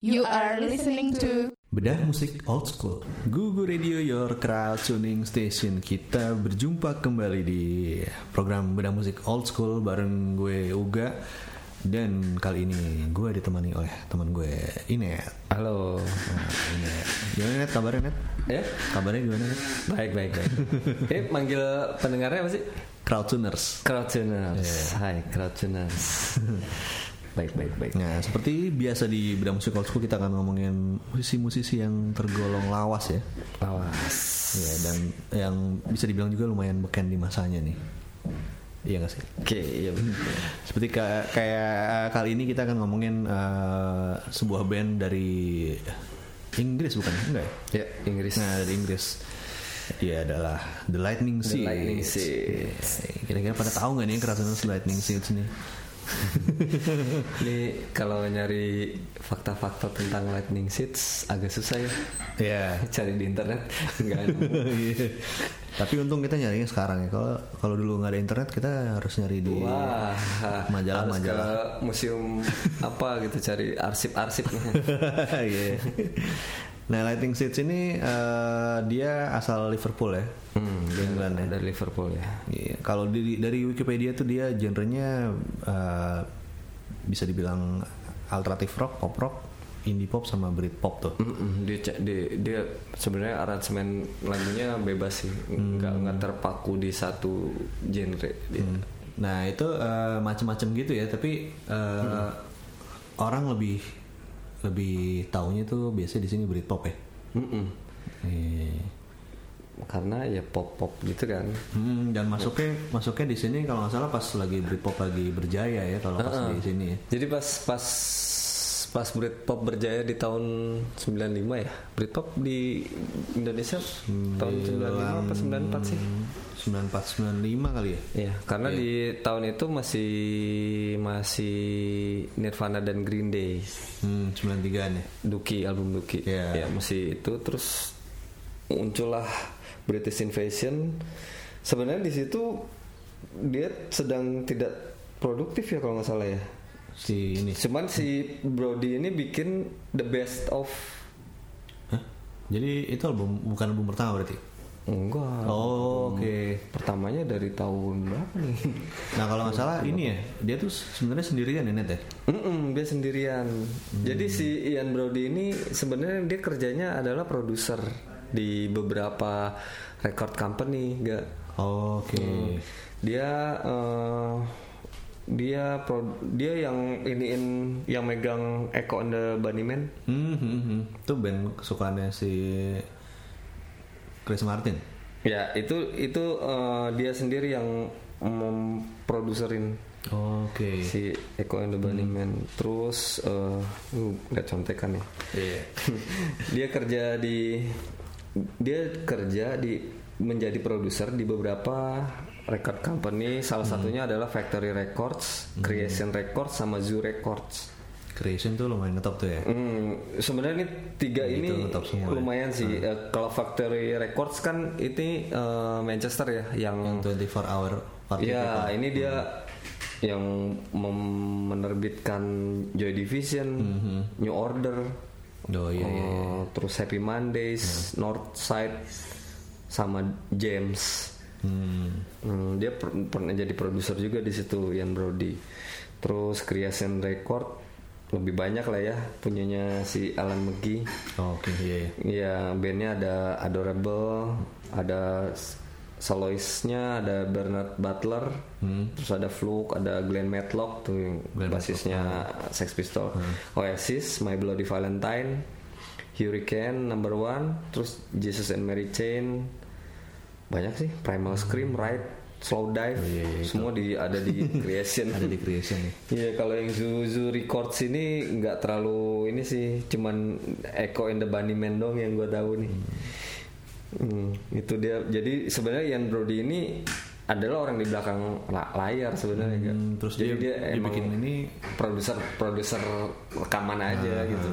You are listening to Bedah musik old school Gugu Radio Your Crowd Tuning Station Kita berjumpa kembali di program Bedah musik old school Bareng gue Uga Dan kali ini gue ditemani oleh teman gue Inet Halo. nah, Inet Gimana Net kabarnya Net? Ya, Kabarnya gimana Net? baik baik baik. eh manggil pendengarnya apa sih? Crowd Tuners Crowdtuners. Hai Crowdtuners. baik baik baik. Nah seperti biasa di Bedah musik old school Kita akan ngomongin musisi-musisi yang tergolong lawas ya Awas. Ya dan yang bisa dibilang juga lumayan beken di masanya nih Iya gak sih? Oke, iya bener. Seperti ka- kayak kali ini kita akan ngomongin eh, sebuah band dari Inggris bukan? Enggak ya? Ya, Inggris. Nah dari Inggris Dia adalah The Lightning The Seeds. Lightning Seeds. Eh, Kira-kira pada tahu nggak nih kerasanya The Lightning Seeds nih? Ini kalau nyari fakta-fakta tentang lightning seeds agak susah ya. Iya. Cari di internet enggak ada. Iya. Tapi untung kita nyarinya sekarang ya. Kalau kalau dulu nggak ada internet kita harus nyari di Wah, majalah-majalah. harus ke museum apa gitu cari arsip-arsipnya. Iya. Nah, Lightning Seeds ini eh, dia asal Liverpool ya. Hmm, Di England ya. dari Liverpool ya. Iya, kalau di, dari Wikipedia tuh dia genrenya eh, bisa dibilang alternatif rock, pop rock, indie pop sama Britpop tuh. Mm-mm, dia ca- dia, dia sebenarnya aransemen lagunya bebas sih nggak nggak terpaku di satu genre dia. Hmm. Nah itu eh, macem-macem gitu ya, tapi eh, orang lebih lebih taunya tuh biasanya di sini Britpop ya. Mm-mm. Iya. karena ya pop pop gitu kan Hmm, dan masuknya masuknya di sini kalau nggak salah pas lagi Britpop lagi berjaya ya kalau pas di sini ya. jadi pas pas pas Britpop berjaya di tahun 95 ya Britpop di Indonesia tahun 95 apa 94 sih 94 95 kali ya. Iya, karena di tahun itu masih masih Nirvana dan Green Day. Hmm, 93-an ya. Duki album Duki Iya. ya masih itu terus muncullah British Invasion sebenarnya di situ dia sedang tidak produktif ya kalau nggak salah ya Si ini. cuman si Brody ini bikin the best of Hah? Jadi itu album bukan album pertama berarti. Enggak Oh, oke. pertamanya dari tahun berapa nih Nah, kalau nggak salah ini ya, dia tuh sebenarnya sendirian ya, Net ya. Mm-mm, dia sendirian. Jadi si Ian Brody ini sebenarnya dia kerjanya adalah produser di beberapa record company, enggak. Oh, Oke. Dia eh, dia pro- dia yang iniin yang megang Echo and the Bunnymen. Hmm, hmm, hmm. Itu band kesukaannya si Chris Martin. Ya, itu itu eh, dia sendiri yang memproduserin Oke. si Echo and the Bunnymen. Terus eh uh, nggak contekan ya. Iya. dia kerja di dia kerja di menjadi produser di beberapa record company salah satunya adalah Factory Records, Creation Records sama Zoo Records. Creation tuh lumayan ngetop tuh ya. Hmm, sebenarnya ini tiga Itu ini ya. lumayan sih. Eh, kalau Factory Records kan ini eh, Manchester ya yang 24 hour party ya ini dia yang mem- menerbitkan Joy Division, New Order, Oh iya iya. Oh, terus Happy Mondays, Northside, sama James. Hmm. Hmm, dia per- pernah jadi produser juga di situ Ian Brody. Terus Creation Record lebih banyak lah ya punyanya si Alan McGee. Oh, Oke iya iya. Ya bandnya ada Adorable, ada s- soloistnya ada Bernard Butler, terus ada Fluke, ada Glenn Matlock tuh yang Glenn basisnya Sex Pistol, Oasis, My Bloody Valentine, Hurricane Number One, terus Jesus and Mary Chain, banyak sih Primal Scream, Ride, Slow Dive, iya, iya, semua di ada di Creation. Ada di Creation nih. Iya kalau yang Zuzu Records ini nggak terlalu ini sih cuman Echo and the Bunnymen dong yang gue tahu nih. Hmm, itu dia. Jadi sebenarnya Ian Brody ini adalah orang di belakang la- layar sebenarnya. Hmm, terus Jadi dia, dia emang bikin ini produser produser rekaman aja gitu.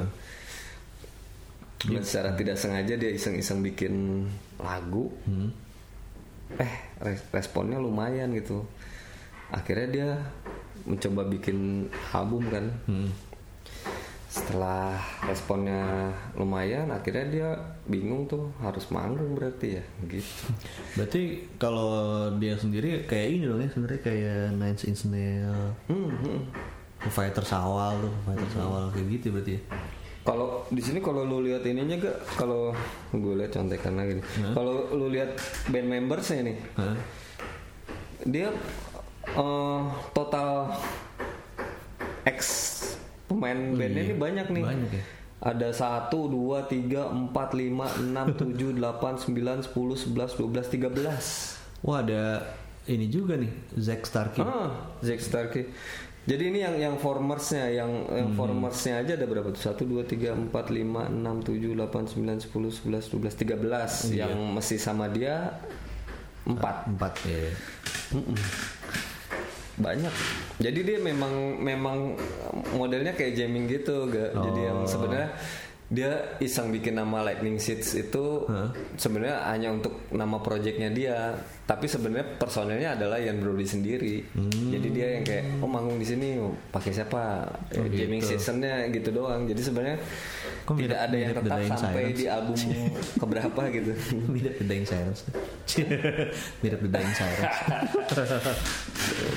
Dan secara tidak sengaja dia iseng-iseng bikin lagu. Eh res- responnya lumayan gitu. Akhirnya dia mencoba bikin album kan. hmm. setelah responnya lumayan akhirnya dia bingung tuh harus manggung berarti ya gitu Berarti kalau dia sendiri kayak ini dong ya sebenarnya kayak Nine Inch Nails, Hmm, hmm. Foo Fighters awal tuh, Foo Fighters awal kayak gitu berarti ya. Kalau di sini kalau lu lihat ininya gak kalau gue lihat contekan lagi nih. Kalau lu lihat band membersnya nih, Hah? dia eh, total ex pemain bandnya ini banyak nih. Banyak ya. Ada 1, 2, 3, 4, 5, 6, 7, 8, 9, 10, 11, 12, 13 Wah ada ini juga nih Zack Starkey. Ah, Zack Starkey. Jadi ini yang yang formersnya, yang yang Hmm. formersnya aja ada berapa tuh? 1 2 3 4 5 6 7 8 9 10 11 12 13 Iya. yang masih sama dia 4. Empat ya. Banyak. Jadi dia memang memang modelnya kayak jamming gitu, gak. Jadi yang Oh. sebenarnya dia iseng bikin nama Lightning Seeds itu sebenarnya hanya untuk nama projectnya dia tapi sebenarnya personelnya adalah Ian Brody sendiri Hmm. jadi dia yang kayak oh manggung di sini oh, pakai siapa Eh, jamming seasonnya gitu doang jadi sebenarnya Kok tidak ada yang The tetap Dying sampai Sirens? di album keberapa gitu Mirip The Dying Sirens. Mirip The Dying Sirens.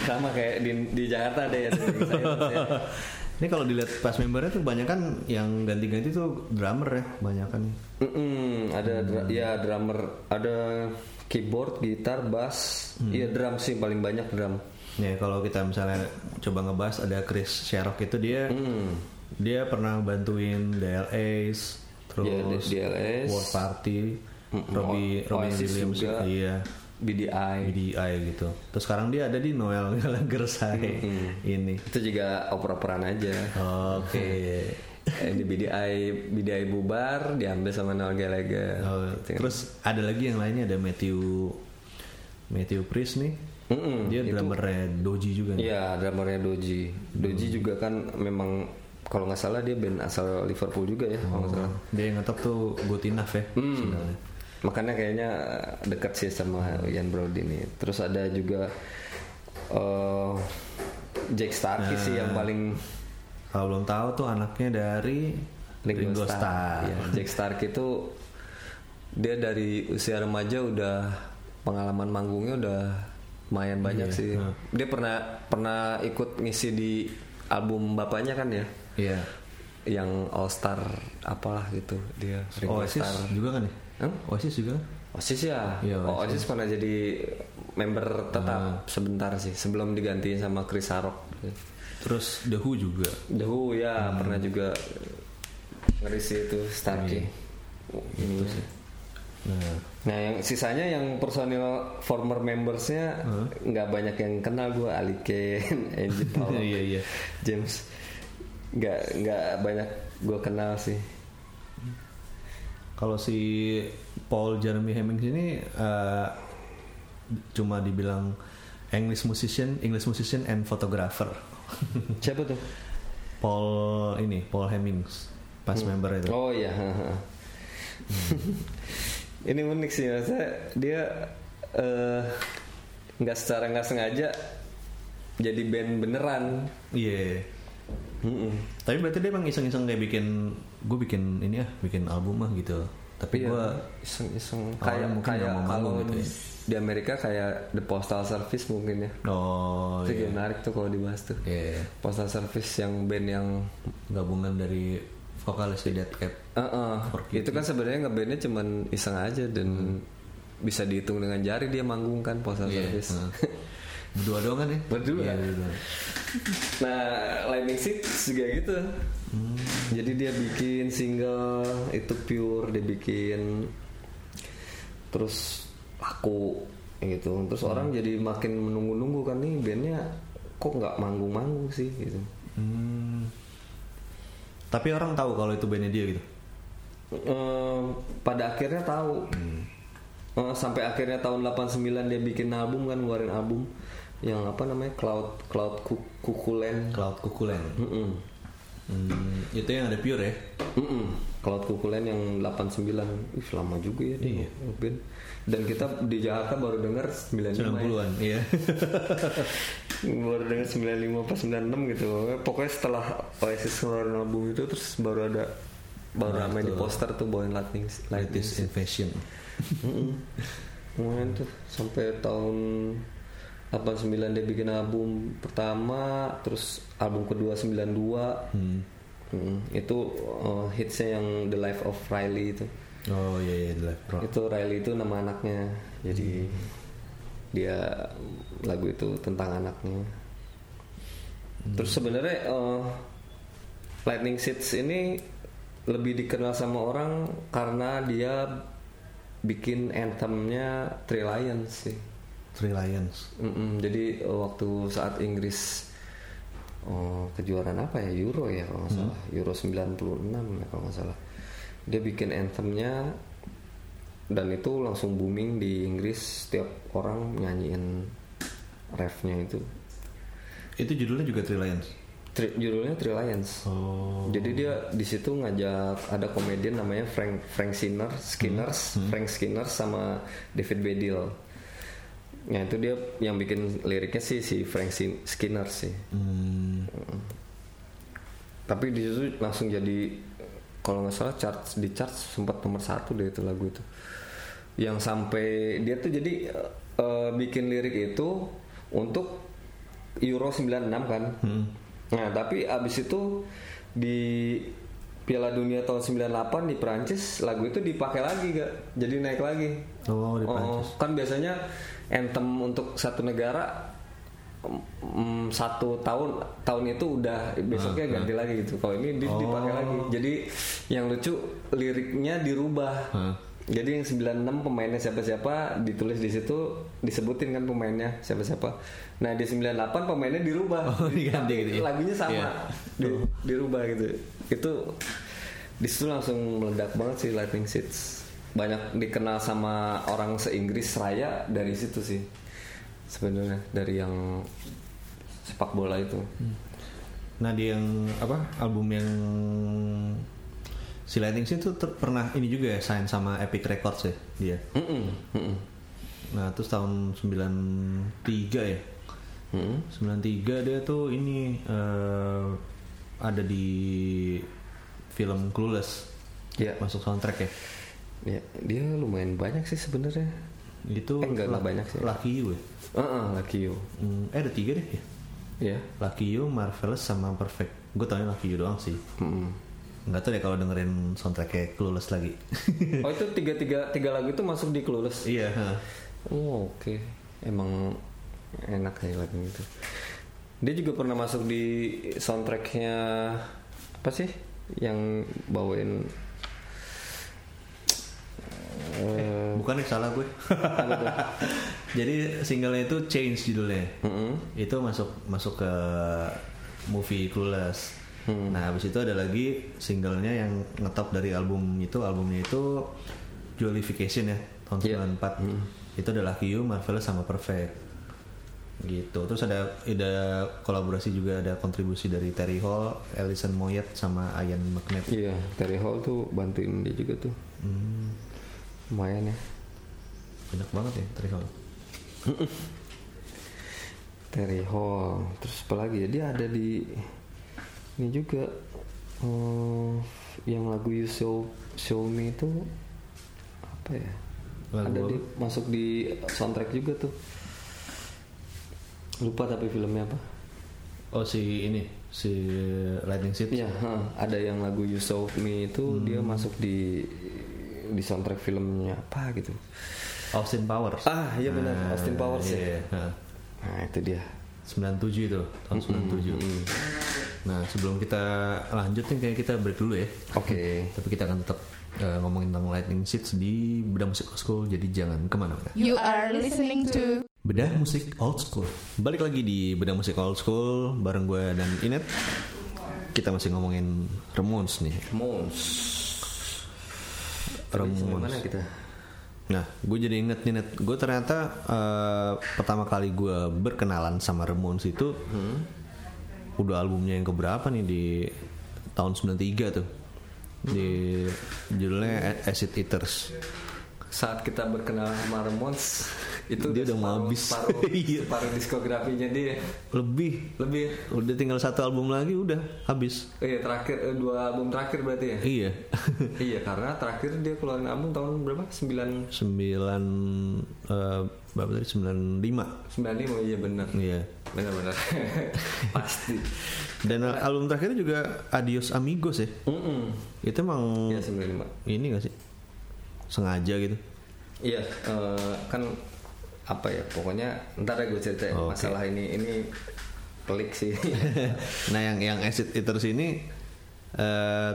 sama kayak di, di Jakarta ada ya Jamming Sirens ya. Ini kalau dilihat pas membernya tuh banyak kan yang ganti-ganti tuh drummer ya, banyak kan. Mm-mm, ada dra- ya drummer, ada keyboard, gitar, bass, iya drum sih paling banyak drum. Ya kalau kita misalnya coba ngebahas ada Chris Sherrock itu dia Hmm. dia pernah bantuin DLAs, terus Ya, D- DLS. World Party, Robbie O- Robbie Oasis Williams juga. iya. BDI. BDI gitu. Terus sekarang dia ada di Noel Gallagher Say ini. Itu juga oper-operan aja. Oke. Eh, di BDI BDI bubar diambil sama Noel Gallagher. Oh, Gitu. terus ada lagi yang lainnya ada Matthew Matthew Priest nih. Mm-mm, Dia drummernya Doji juga nih. Iya, drummernya Doji. Doji juga kan memang kalau nggak salah dia band asal Liverpool juga ya, kalau nggak salah. Dia yang ngetop tuh good enough ya Hmm. sebenarnya. Makanya kayaknya dekat sih sama Ian Brody nih. Terus ada juga eh Jack Starkey sih yang paling Kalau belum tahu tuh anaknya dari Ringo, Starr. Iya, Jack Starkey itu dia dari usia remaja udah pengalaman manggungnya udah lumayan banyak Iya, sih. Dia pernah pernah ikut ngisi di album bapaknya kan ya, Iya. yang All Star apalah gitu dia. Ringo Oasis Starr. juga kan ya? Hah? Oasis juga? Oasis ya. Iya, oh, Oasis pernah jadi member tetap sebentar sih sebelum digantiin sama Chris Harrock. Terus The Who juga. The Who ya Hmm. pernah juga ngerisi itu Starkey. Ini sih. Nah, Nah yang sisanya yang personil former membersnya nggak banyak yang kenal gue Ali Kane, Angie Paul, Iya, iya. James nggak nggak banyak gue kenal sih. Kalau si Paul Jeremy Hemmings ini eh, cuma dibilang English musician, English musician and photographer. Siapa tuh? Paul ini, Paul Hemmings, pas member itu. Oh iya. Ini unik sih maksudnya dia eh, nggak secara nggak sengaja jadi band beneran. Iya. Mm-mm. Tapi berarti dia emang iseng-iseng kayak bikin, gue bikin ini ya, bikin album mah gitu. Tapi Iya, gue iseng-iseng kayak mungkin kayak mau gitu ya. di Amerika kayak The Postal Service mungkin ya. oh itu iya. menarik tuh kalau dibahas tuh. Iya. Postal Service yang band yang gabungan dari vokalis di Dead Cat. Eh, Forky itu kan sebenarnya ngebandnya cuman iseng aja dan bisa dihitung dengan jari dia manggung kan Postal Iya, Service. heeh. Berdua doang kan ya? Berdua. Iya, berdua. Nah, Lightning Six juga gitu. Hmm. Jadi dia bikin single itu pure, dia bikin terus laku gitu. Terus Hmm. orang jadi makin menunggu-nunggu kan nih bandnya kok nggak manggung-manggung sih gitu. Hmm. Tapi orang tahu kalau itu bandnya dia gitu. Pada akhirnya tahu. Hmm. Eh, sampai akhirnya tahun 89 dia bikin album kan, ngeluarin album yang apa namanya Cloud Cloud Ku- Kukulen. Cloud Kukulen. Mm-mm. Hmm, itu yang ada pure ya? Mm-mm. Cloud Kukulen yang 89 Ih lama juga ya dia band. Dan kita di Jakarta baru denger 95 ya. 90-an, iya. baru denger 95 pas 96 gitu pokoknya setelah Oasis ngeluarin album itu terus baru ada baru Nah, ramai di poster tuh bawain lightning lightning Latest in fashion. Mm-mm. Lumayan tuh sampai tahun 89 dia bikin album pertama terus album kedua 92 Hmm. Mm, itu uh, hitsnya yang The Life of Riley itu. Oh iya iya, The Live Rock. itu Riley itu nama anaknya. Jadi dia lagu itu tentang anaknya. Terus sebenarnya uh, Lightning Seeds ini lebih dikenal sama orang karena dia bikin anthemnya Three Lions sih Three Lions. Mm-mm, jadi uh, waktu saat Inggris oh, kejuaraan apa ya? Euro ya kalau nggak salah. Euro 96 ya kalau nggak salah. Dia bikin anthemnya dan itu langsung booming di Inggris. Setiap orang nyanyiin refnya itu. Itu judulnya juga Three Lions. Tri- judulnya Three Lions Oh. jadi dia di situ ngajak ada komedian namanya Frank Frank Skinner Skinners. Frank Skinner sama David Bedil Ya itu dia yang bikin liriknya sih si Frank Skinner sih. Hmm. Tapi di situ langsung jadi kalau nggak salah chart di chart sempat nomor satu deh itu lagu itu. Yang sampai dia tuh jadi eh, bikin lirik itu untuk Euro 96 kan. Nah tapi abis itu di Piala Dunia tahun 98 di Prancis lagu itu dipakai lagi gak? Jadi naik lagi. Oh, di Prancis. kan biasanya anthem untuk satu negara mm, satu tahun tahun itu udah besoknya ganti lagi gitu. Kalau ini di- dipakai lagi. Jadi yang lucu liriknya dirubah. Hah. Jadi yang 96 pemainnya siapa-siapa ditulis di situ disebutin kan pemainnya siapa-siapa. Nah di 98 pemainnya dirubah. Oh, diganti gitu ya? Lagunya sama. Iya. Di- dirubah gitu. Itu di situ langsung meledak banget sih Lightning Seeds. Banyak dikenal sama orang se-Inggris raya dari situ sih. Sebenarnya dari yang sepak bola itu. Nah di yang apa album yang si Lightning Seed itu pernah ini juga ya sign sama Epic Records ya dia. Mm-mm, mm-mm, Nah terus tahun 93 ya. mm-mm. 93 dia tuh ini eh, ada di film Clueless Ya, masuk soundtrack ya. Ya, dia lumayan banyak sih sebenarnya. Itu Eh, enggak, enggak banyak sih. Lucky You ya. Heeh, Lucky You. Hmm, eh ada tiga deh ya. Ya. Lucky You, Marvelous sama Perfect. Gue tau Lucky You doang sih. Mm-mm. Nggak tahu deh kalau dengerin soundtracknya Clueless lagi. Oh itu tiga tiga tiga lagu itu masuk di Clueless. iya. ha. Oh oke, emang enak ya lagu itu. Dia juga pernah masuk di soundtracknya apa sih? Yang bawain. Eh, Bukan nih salah gue. Jadi singlenya itu Change judulnya. mm-mm. Itu masuk masuk ke movie Clueless. Nah habis itu ada lagi singlenya yang ngetop dari album itu albumnya itu Jollification ya tahun Iya. 94. Itu ada Lucky You, Marvelous sama Perfect. Gitu. Terus ada ada kolaborasi juga ada kontribusi dari Terry Hall, Alison Moyet sama Ian McNabb. Iya, Terry Hall tuh bantuin dia juga tuh. Hmm, Lumayan ya. banyak banget ya Terry Hall. Terus apa lagi ya? Dia ada di ini juga eh, yang lagu You Show Show Me itu apa ya? Lagu ada apa? di masuk di soundtrack juga tuh. Lupa tapi filmnya apa? Oh si ini si Lightning Seed. Iya, heeh. ada yang lagu You Show Me itu dia masuk di di soundtrack filmnya apa gitu. Austin Powers. Ah, iya benar, Austin Powers ya. iya, ha. Nah, itu dia. 97 itu tahun 97. Nah sebelum kita lanjut nih kayak kita break dulu ya. Oke. Tapi kita akan tetap eh, ngomongin tentang Lightning Seeds di Bedah Musik Old School. Jadi jangan ke mana-mana. You are listening to Bedah Musik Old School. Balik lagi di Bedah Musik Old School bareng gue dan Inet. Kita masih ngomongin Ramones nih. Mons. Ramones. kita? Nah, gue jadi inget nih. Gue ternyata eh, pertama kali gue berkenalan sama Ramones itu udah albumnya yang keberapa nih di tahun 93 tuh di judulnya Acid Eaters saat kita berkenal sama Ramones itu Dia udah mau habis. separuh, Iya. separuh diskografinya dia. Lebih. Lebih. Udah tinggal satu album lagi udah habis. Iya terakhir eh, dua album terakhir berarti ya? Iya. Iya karena terakhir dia keluarin album tahun berapa? Sembilan sembilan eh, berapa tadi? Sembilan lima. Sembilan lima iya benar. Iya. Benar-benar. Pasti. Dan album terakhirnya juga Adios Amigos ya? Mm-mm. itu emang iya sembilan lima. ini gak sih? Sengaja gitu? Iya eh, kan apa ya pokoknya ntar ya gue cerita Oke. masalah ini ini klik sih. Nah yang yang Acid Eaters ini eh,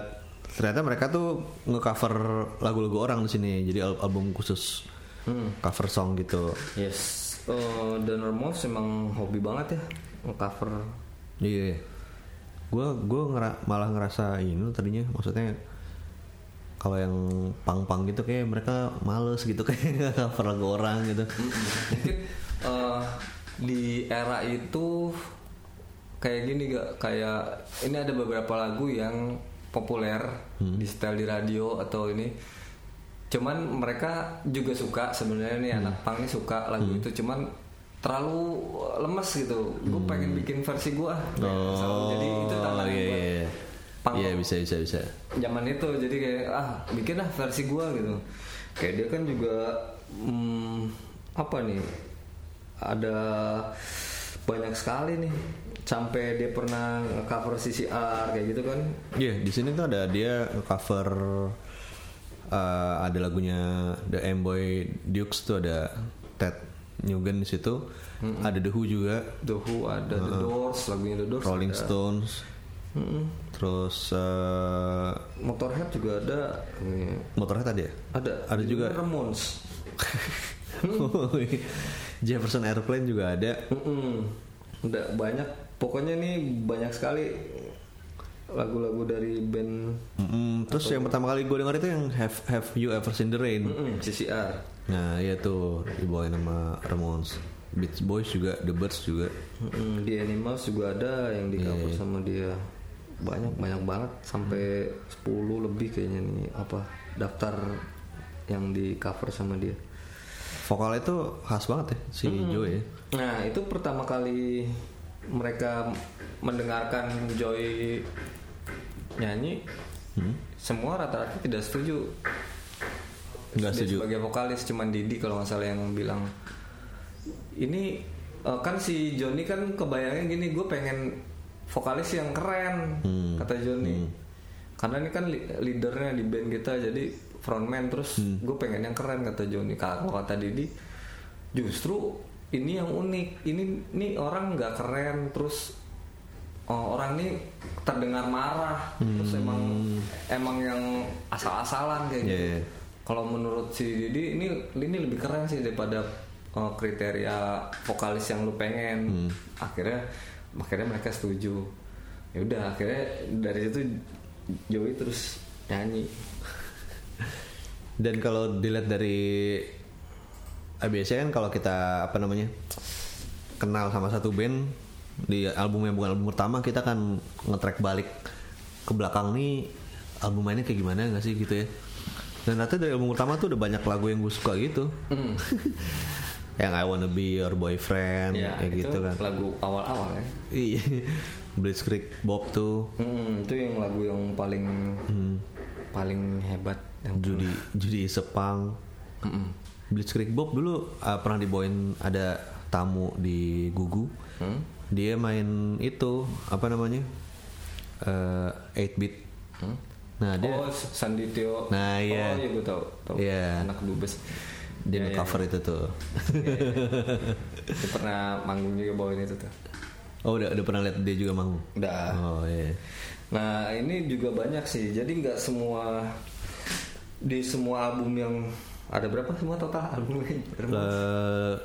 ternyata mereka tuh ngecover lagu-lagu orang di sini. Jadi al- album khusus Hmm. cover song gitu. Yes. Eh, dan Ramones emang hobi banget ya ngecover. Iya. Gue gue malah ngerasa ini tadinya. Maksudnya kalau yang pang-pang gitu kayak mereka males gitu kayak cover lagu orang gitu. Mungkin eh, di era itu kayak gini gak kayak ini ada beberapa lagu yang populer di setel di radio atau ini. Cuman mereka juga suka sebenarnya nih anak pang nih suka lagu itu. Cuman terlalu lemes gitu. Gue pengen bikin versi gue jadi itu tantangan iya buat iya punk iya bisa bisa bisa. Zaman itu jadi kayak ah bikin lah versi gua gitu. Kayak dia kan juga hmm, apa nih ada banyak sekali nih. Sampai dia pernah cover CCR kayak gitu kan. Iya, di sini tuh ada dia cover uh, ada lagunya The M-Boy Dukes tuh ada Ted Nugent di situ. Ada The Who juga, The Who ada The Doors lagunya The Doors Rolling ada. Stones. Terus uh, Motorhead juga ada Motorhead tadi ya? ada Ada juga. Ramones Jefferson Airplane juga ada. Mm-mm. udah banyak pokoknya nih banyak sekali lagu-lagu dari band Mm-mm. Terus yang pertama kali gue denger itu yang Have Have You Ever Seen the Rain? mm-mm, CCR Nah, iya tuh dibawain sama Ramones. Beach Boys juga, The Birds juga. Mm-mm, di Animals juga ada yang di cover sama dia banyak banyak banget sampai 10 lebih kayaknya nih apa daftar yang di cover sama dia Vokalnya tuh khas banget ya si Joe ya. nah itu pertama kali mereka mendengarkan Joy nyanyi semua rata-rata tidak setuju Nggak Dia setuju. sebagai vokalis cuman Didi kalau nggak salah yang bilang ini eh, kan si Joni kan kebayangnya gini gue pengen vokalis yang keren Hmm. kata Joni karena ini kan leadernya di band kita jadi frontman terus Hmm. gue pengen yang keren kata Joni kalau kata Didi justru ini yang unik ini ini orang nggak keren terus oh, orang ini terdengar marah terus emang emang yang asal-asalan kayak gitu Hmm. Iya, kalau menurut si Didi ini ini lebih keren sih daripada uh, kriteria vokalis yang lu pengen Hmm. akhirnya akhirnya mereka setuju ya udah akhirnya dari situ Joey terus nyanyi Dan kalau dilihat dari eh, biasanya kan kalau kita apa namanya kenal sama satu band di album yang bukan album pertama kita kan ngetrack balik ke belakang nih album mainnya kayak gimana nggak sih gitu ya. Dan ternyata dari album pertama tuh udah banyak lagu yang gue suka gitu. Hmm. yang I Wanna Be Your Boyfriend ya kayak itu gitu kan. lagu awal-awal ya Iya. Blitzkrieg Bob tuh Hmm, itu yang lagu yang paling paling hebat yang Judy Judy Sepang Mm-mm. Blitzkrieg Bob dulu uh, pernah dibawain ada tamu di Gugu Hmm? dia main itu apa namanya Eh 8 bit Hmm? nah dia oh Sandi Tio Nah, iya. oh iya gue tahu tahu Iya. anak dubes dia Iya, iya, cover itu tuh. Dia pernah manggung juga bawain itu tuh. Oh udah udah pernah lihat dia juga manggung? Udah. Oh iya Nah ini juga banyak sih. Jadi nggak semua di semua album yang ada berapa semua total albumnya? Eh,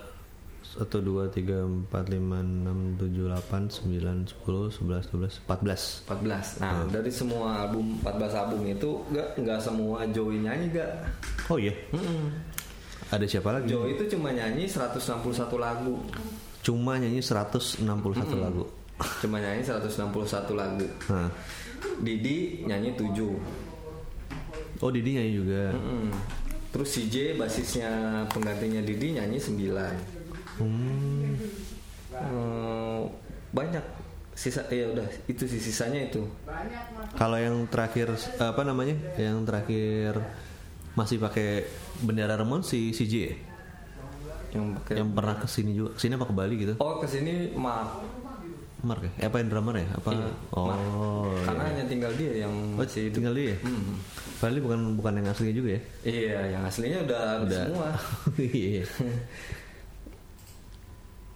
satu dua tiga empat lima enam tujuh delapan sembilan sepuluh sebelas dua belas empat belas. 14. Nah dari semua album 14 album itu nggak nggak semua Joey nyanyi gak? oh iya ada siapa lagi Joey itu cuma nyanyi 161 lagu. cuma nyanyi 161 lagu Cuma nyanyi 161 lagu. nah Didi nyanyi 7 Oh Didi nyanyi juga. Mm-mm. Terus CJ basisnya penggantinya Didi nyanyi 9 Hmm. Eh, banyak sisa ya udah itu sih sisanya itu Kalau yang terakhir apa namanya? Yang terakhir masih pakai bendera Remon si CJ ya? yang pakai yang pernah ke sini juga ke sini apa ke Bali gitu oh ke sini maaf Mark ya Eh, apa yang drummer ya apa Iya, oh Mark. karena iya. hanya tinggal dia yang Oh, masih tinggal dia ya? Hmm. Bali bukan bukan yang aslinya juga ya iya yang aslinya udah, Udah. semua iya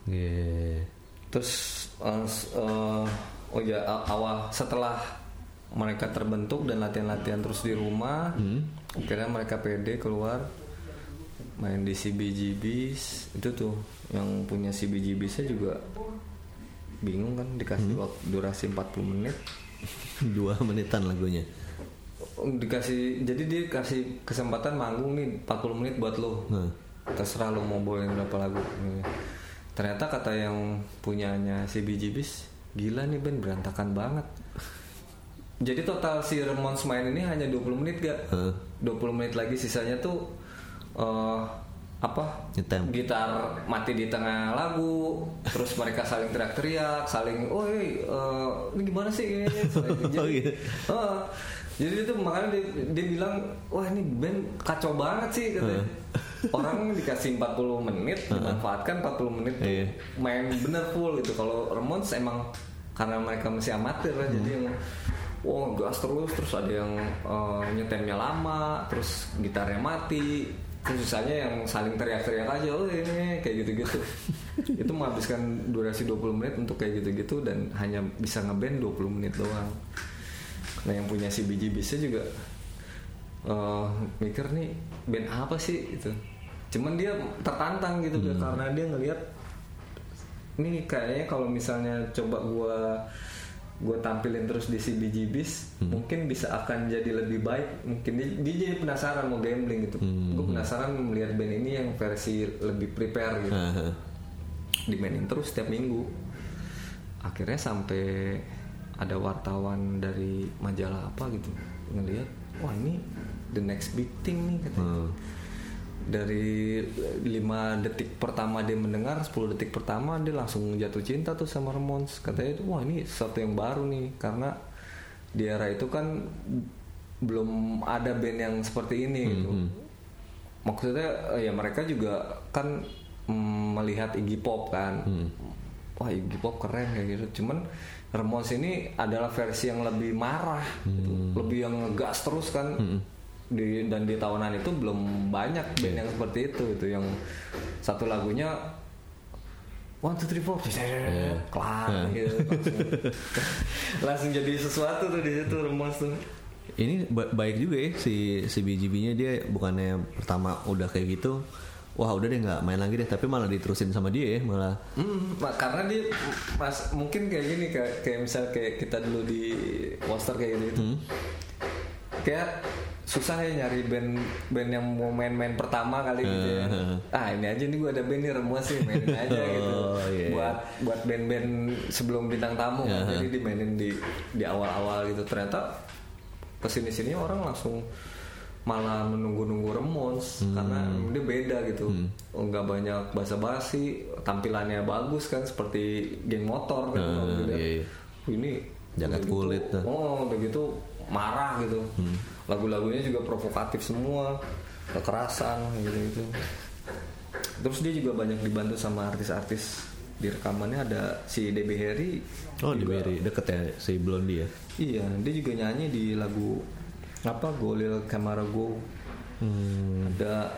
Iya. terus eh, s- eh, oh ya awal setelah mereka terbentuk dan latihan-latihan terus di rumah Hmm. Akhirnya mereka pede keluar main di CBGBs itu tuh yang punya CBGBs nya juga bingung kan dikasih waktu durasi 40 menit. Dua menitan lagunya. Oh, dikasih jadi dia kasih kesempatan manggung nih 40 menit buat lo. Nah. terserah lo mau bawain berapa lagu. Ternyata kata yang punyanya CBGBs gila nih band berantakan banget. Jadi total si Ramones main ini hanya 20 menit gak? Heeh. 20 menit lagi sisanya tuh eh, apa Nyetem. gitar mati di tengah lagu terus mereka saling teriak-teriak saling oh eh, ini gimana sih ini jadi, Oh, gitu. Heeh. jadi itu makanya dia, dia bilang wah ini band kacau banget sih katanya orang dikasih 40 menit dimanfaatkan 40 menit tuh Iya. main bener full gitu kalau Ramones emang karena mereka masih amatir kan jadi yang Wah gas terus terus ada yang eh, nyetemnya lama terus gitarnya mati. Terus sisanya yang saling teriak-teriak aja oh ini kayak gitu-gitu. Itu menghabiskan durasi 20 menit untuk kayak gitu-gitu dan hanya bisa ngeband 20 menit doang. Nah yang punya si biji bisa juga eh, mikir nih band apa sih? Itu cuman dia tertantang gitu karena dia ngelihat ini kayaknya kalau misalnya coba gua gue tampilin terus di CBGBs mungkin bisa akan jadi lebih baik mungkin dia, dia jadi penasaran mau gambling gitu. Gue penasaran melihat band ini yang versi lebih prepare gitu. Heeh. dimainin terus setiap minggu. Akhirnya sampai ada wartawan dari majalah apa gitu ngelihat wah ini the next big thing nih katanya. Hmm. Dari 5 detik pertama dia mendengar 10 detik pertama dia langsung jatuh cinta tuh sama Ramones. Katanya itu wah ini sesuatu yang baru nih. Karena di era itu kan belum ada band yang seperti ini gitu. maksudnya eh, ya mereka juga kan mm, melihat Iggy Pop kan. Wah Iggy Pop keren kayak gitu. Cuman Ramones ini adalah versi yang lebih marah gitu. lebih yang ngegas terus kan di dan di tahunan itu belum banyak band yang seperti itu itu yang satu lagunya one two three four kelar gitu. Langsung, langsung jadi sesuatu tuh di situ Ramones tuh. Ini ba- baik juga ya si si BGB-nya dia bukannya pertama udah kayak gitu, wah udah deh nggak main lagi deh, tapi malah diterusin sama dia ya malah. Hmm, karena dia mas mungkin kayak gini kayak, kayak misal kayak kita dulu di poster kayak gitu, Hmm. kayak susah ya nyari band band yang mau main-main pertama kali gitu ya. Ah ini aja nih gue ada band nih remuas sih mainin aja gitu. Oh, iya. Buat buat band-band sebelum bintang tamu kan. Heeh. jadi dimainin di di awal-awal gitu. Ternyata ke sini sini orang langsung malah menunggu-nunggu Ramones Hmm. karena dia beda gitu nggak banyak basa-basi tampilannya bagus kan seperti geng motor kan Ah, kalau dilihat. iya, iya. ini udah gitu, kulit, nah. oh gitu marah gitu Hmm. Lagu-lagunya juga provokatif semua kekerasan gitu gitu terus dia juga banyak dibantu sama artis-artis di rekamannya ada si DB Harry Oh juga- Berry deket ya si Blondie ya. Iya, dia juga nyanyi di lagu apa Golil Camara Go. Hmm. Ada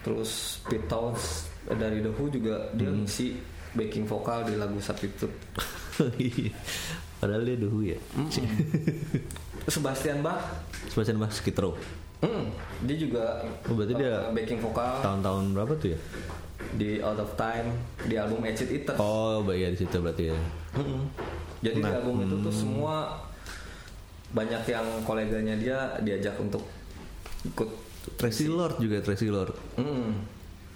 terus Pete Towns dari The Who juga dia Hmm. ngisi backing vokal di lagu Substitute. Padahal dia dulu ya. Sebastian Bach, Sebastian Bach Skitro. hmm, dia juga Oh, berarti dia uh, backing vokal Tahun-tahun berapa tuh ya? di Out of Time di album Aged Eater. Oh, iya di situ berarti ya. Mm-mm. Jadi di Nah, album itu tuh semua banyak yang koleganya dia diajak untuk ikut. Tracy Lord juga Tracy Lord. Mm.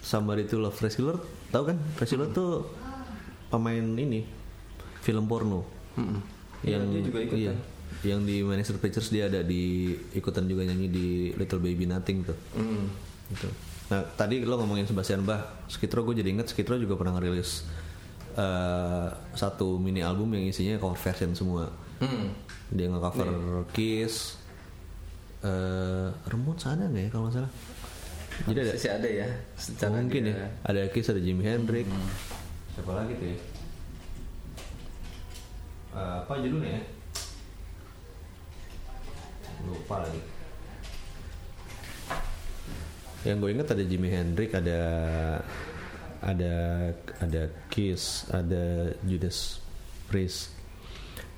Somebody to Love Tracy Lord. Tahu kan? Tracy Lord tuh pemain ini film porno. Mm-mm. Iya, dia juga ikut iya. kan. Yang di Manister Preachers dia ada di ikutan juga nyanyi di Little Baby Nothing tuh. Hmm. Gitu. Nah tadi lo ngomongin Sebastian Bach, Skitro gue jadi inget Skitro juga pernah ngerilis eh, satu mini album yang isinya cover version semua. Hmm. Dia nge-cover Kiss, eh Ramones ada nggak ya kalau nggak salah? Jadi ada Masih ada ya. Secara mungkin dia- ya. Ada Kiss, ada Jimi Hendrix. Siapa lagi tuh ya? Eh, apa judulnya ya? Lupa lagi. Yang gue inget ada Jimi Hendrix, ada ada ada Kiss, ada Judas Priest.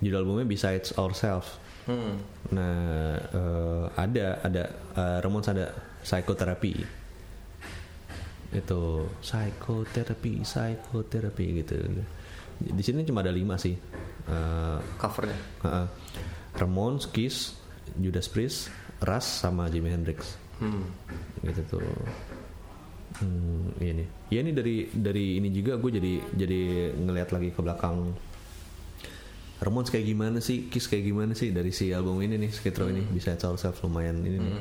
Judul albumnya Besides Ourselves. Hmm. Nah, eh, ada ada eh, Ramones ada psikoterapi. Itu psikoterapi, psikoterapi gitu. Di sini cuma ada lima sih. Eh, Covernya. uh, Ramones, Kiss, Judas Priest, Rush sama Jimi Hendrix. Hmm. Gitu tuh. Hmm, ini. Ya ini dari dari ini juga gue jadi jadi ngelihat lagi ke belakang. Ramones kayak gimana sih, Kiss kayak gimana sih dari si album ini nih, Skid Row ini bisa Ourselves lumayan ini nih.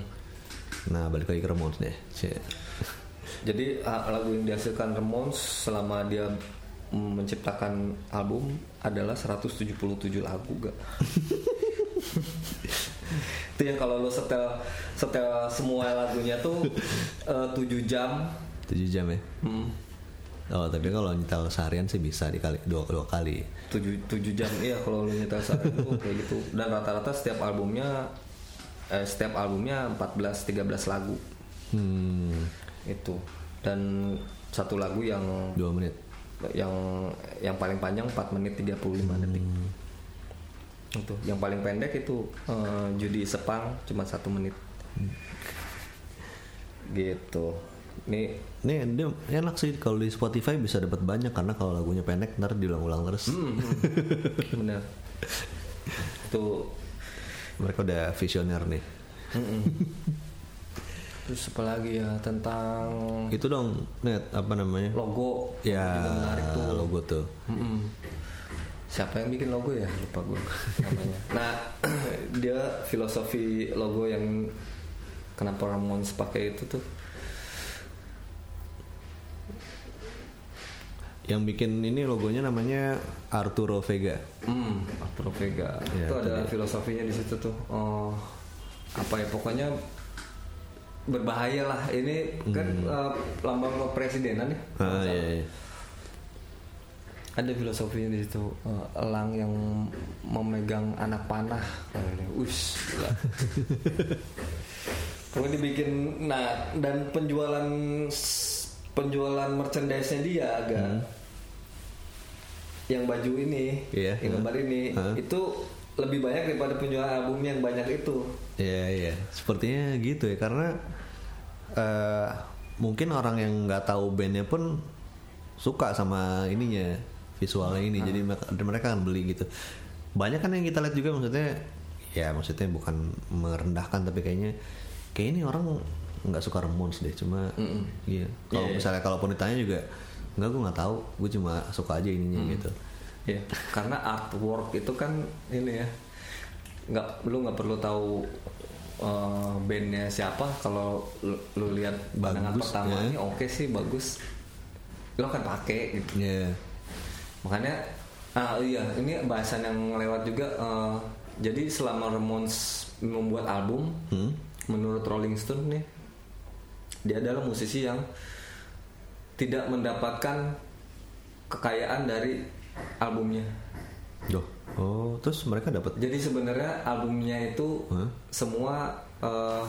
Nah balik lagi ke Ramones deh. Jadi ah, lagu yang dihasilkan Ramones selama dia menciptakan album adalah 177 lagu gak? itu yang kalau lo setel setel semua lagunya tuh eh, 7 jam. 7 jam ya. hmm, Oh tapi kalau nyetel seharian sih bisa dikali dua dua kali. 7, 7 jam iya kalau lo nyetel sehari itu kayak gitu. Dan rata-rata setiap albumnya eh, setiap albumnya 14 13 lagu. Hmm, itu. Dan satu lagu yang dua menit. yang yang paling panjang 4 menit 35 detik itu yang paling pendek itu eh, judi sepang cuma satu menit gitu nih Nih dia enak sih kalau di Spotify bisa dapat banyak karena kalau lagunya pendek ntar diulang-ulang terus. hmm, hmm, bener itu Mereka udah visioner nih. mm-mm. terus apa lagi ya tentang Itu dong net apa namanya? logo Ya menarik tuh logo tuh. Mm-mm. Siapa yang bikin logo ya? Lupa gue namanya. Nah, dia filosofi logo yang kenapa Ramones pakai itu tuh Yang bikin ini logonya namanya Arturo Vega. Hmm, Arturo Vega. Ya, itu ada dia. filosofinya di situ tuh. Oh, apa ya pokoknya berbahaya lah. Ini kan eh, lambang kepresidenan ya. Hmm. Ah iya, iya. Ada filosofinya di situ. Eh, elang yang memegang anak panah. Us. Kemudian dibikin nah dan penjualan penjualan merchandise-nya dia agak yang baju ini, Iya, yang gambar ini Hah? itu lebih banyak daripada penjualan albumnya yang banyak itu. Iya iya. Sepertinya gitu ya karena eh mungkin orang yang nggak tahu bandnya pun suka sama ininya visualnya ini. Jadi mereka, mereka akan beli gitu. Banyak kan yang kita lihat juga maksudnya ya maksudnya bukan merendahkan tapi kayaknya kayak ini orang nggak suka Ramones deh. Cuma iya kalau Iya, iya. misalnya kalaupun ditanya juga nggak gue nggak tahu gue cuma suka aja ininya gitu. Ya, karena artwork itu kan ini ya nggak lu nggak perlu tahu eh, bandnya siapa. Kalau lu, lu lihat pandangan pertama ya. ini oke sih bagus. Lo kan pakai gitu. Iya makanya ah iya ini bahasan yang lewat juga eh, jadi selama Ramones membuat album Hmm? menurut Rolling Stone nih dia adalah musisi yang tidak mendapatkan kekayaan dari albumnya Loh. oh terus mereka dapat jadi sebenarnya albumnya itu Hah? semua eh,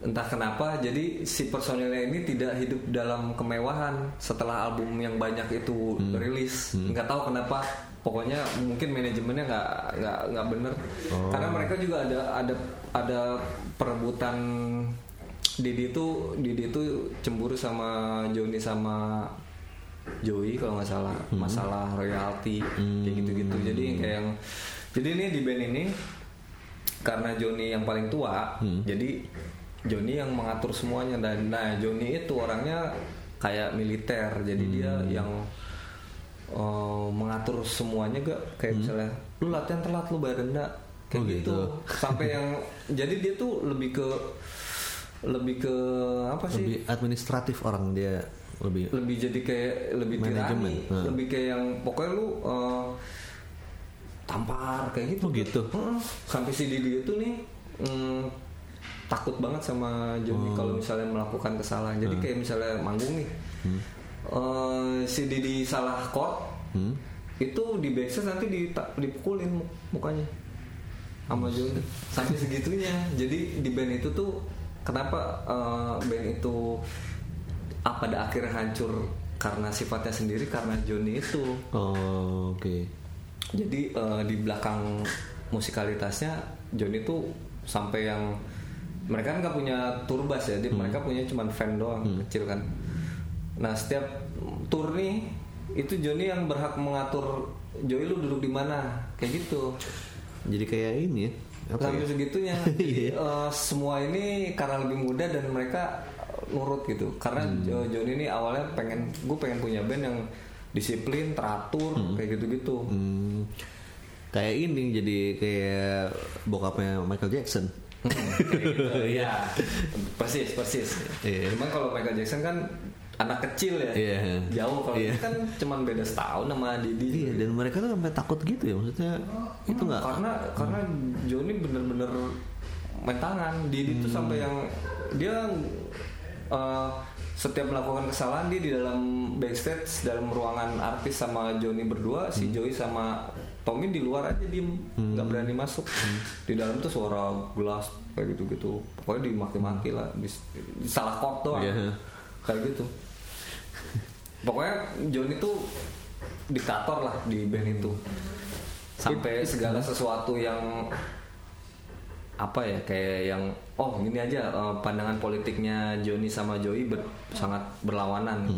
entah kenapa jadi si personilnya ini tidak hidup dalam kemewahan setelah album yang banyak itu Hmm. rilis nggak tahu kenapa pokoknya mungkin manajemennya nggak nggak nggak bener Oh. karena mereka juga ada ada ada perebutan Didi itu Didi itu cemburu sama Joni sama Joey kalau nggak salah Hmm. masalah royalti kayak gitu-gitu jadi kayak yang jadi ini di band ini karena Joni yang paling tua Hmm. jadi Joni yang mengatur semuanya dan nah Joni itu orangnya kayak militer jadi dia Hmm. yang eh, mengatur semuanya gak kayak Hmm. misalnya lu latihan telat lu bayar denda kayak Oh, gitu. gitu. sampai yang jadi dia tuh lebih ke lebih ke apa sih lebih administratif orang dia lebih lebih jadi kayak lebih Manajemen, hmm. lebih kayak yang pokoknya lu eh, tampar kayak gitu Oh, gitu? Heeh. sampai si Didi itu nih mm, takut banget sama Oh. Johnny kalau misalnya melakukan kesalahan. Jadi Hmm. kayak misalnya manggung nih Eh, si Didi salah chord Hmm? itu di backstage nanti dipukulin mu- mukanya sama Johnny sampai segitunya. Jadi di band itu tuh kenapa eh, band itu ah, pada akhirnya hancur karena sifatnya sendiri karena Johnny itu. Oh oke. Jadi eh, di belakang musikalitasnya Johnny tuh sampai yang mereka kan nggak punya turbas ya, dia- mereka punya cuman fan doang kecil kan. Nah setiap tour nih itu Johnny yang berhak mengatur Joey lu duduk di mana kayak gitu. jadi kayak ini ya apa Sampai ya? segitunya. Jadi, eh, semua ini karena lebih muda dan mereka nurut gitu. Karena Jo- Johnny ini awalnya pengen gue pengen punya band yang disiplin, teratur kayak gitu-gitu. Hmm, kayak ini jadi kayak bokapnya Michael Jackson Iya, persis persis. Iya. Cuman kalau Michael Jackson kan anak kecil ya, Iya. jauh. Kalau ini kan cuman beda setahun sama Didi. iya dan mereka tuh sampai takut gitu ya maksudnya itu nggak Karena karena Johnny bener-bener main tangan. Didi tuh sampai yang dia eh, setiap melakukan kesalahan dia di dalam backstage dalam ruangan artis sama Johnny berdua, si Joey sama Tommy di luar aja diem, nggak berani masuk. Di dalam tuh suara gelas kayak gitu-gitu. Pokoknya dimaki-maki lah, di, salah doang. Iya. Kayak gitu. Pokoknya Johnny tuh diktator lah di band itu. Sampai segala sesuatu yang apa ya kayak yang oh gini aja eh, pandangan politiknya Johnny sama Joey ber- sangat berlawanan.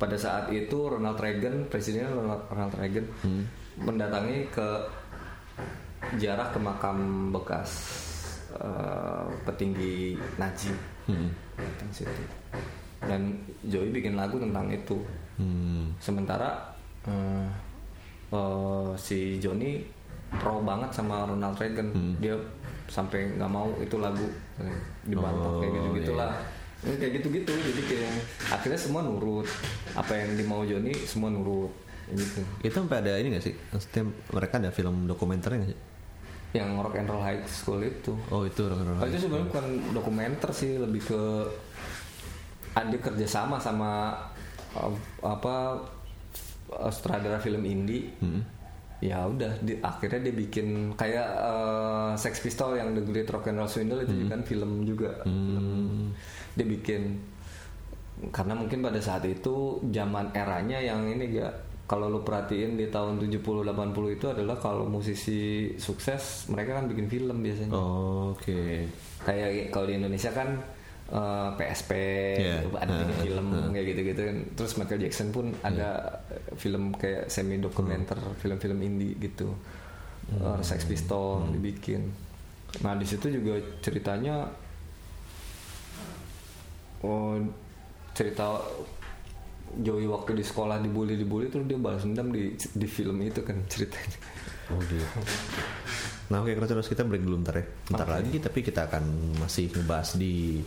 Pada saat itu Ronald Reagan presiden Ronald, Ronald Reagan mendatangi ke jarak ke makam bekas eh, petinggi Nazi. Situ. Dan Joey bikin lagu tentang itu. Hmm. sementara eh, eh, si Johnny pro banget sama Ronald Reagan. Dia sampai nggak mau itu lagu dibantah kayak gitu gitulah kayak gitu gitu jadi kayak akhirnya semua nurut. Apa yang dimau Johnny semua nurut. Kayak gitu. Itu sampai ada ini gak sih? Maksudnya mereka ada film dokumenter nggak sih? Yang Rock and Roll High School itu. Oh itu Oh, itu sebenarnya bukan dokumenter sih. Lebih ke ada kerjasama sama uh, apa uh, sutradara film indie. Ya udah di, akhirnya dia bikin kayak uh, Sex Pistol yang The Great Rock and Roll Swindle itu kan film juga. Film. Dia bikin karena mungkin pada saat itu zaman eranya yang ini gak kalau lu perhatiin di tahun 70 80 itu adalah kalau musisi sukses mereka kan bikin film biasanya. Oh, oke. Kayak kalau di Indonesia kan eh, PSP Iya. gitu, ada bikin film kayak gitu-gitu kan. Terus Michael Jackson pun ada film kayak semi dokumenter film-film indie gitu. Eh, Sex Pistol dibikin. Nah di situ juga ceritanya oh cerita Joey waktu di sekolah dibully dibully terus dia balas dendam di di film itu kan ceritanya. Oh gitu nah oke terus kita break dulu ntar ya. Ntar lagi tapi kita akan masih ngebahas di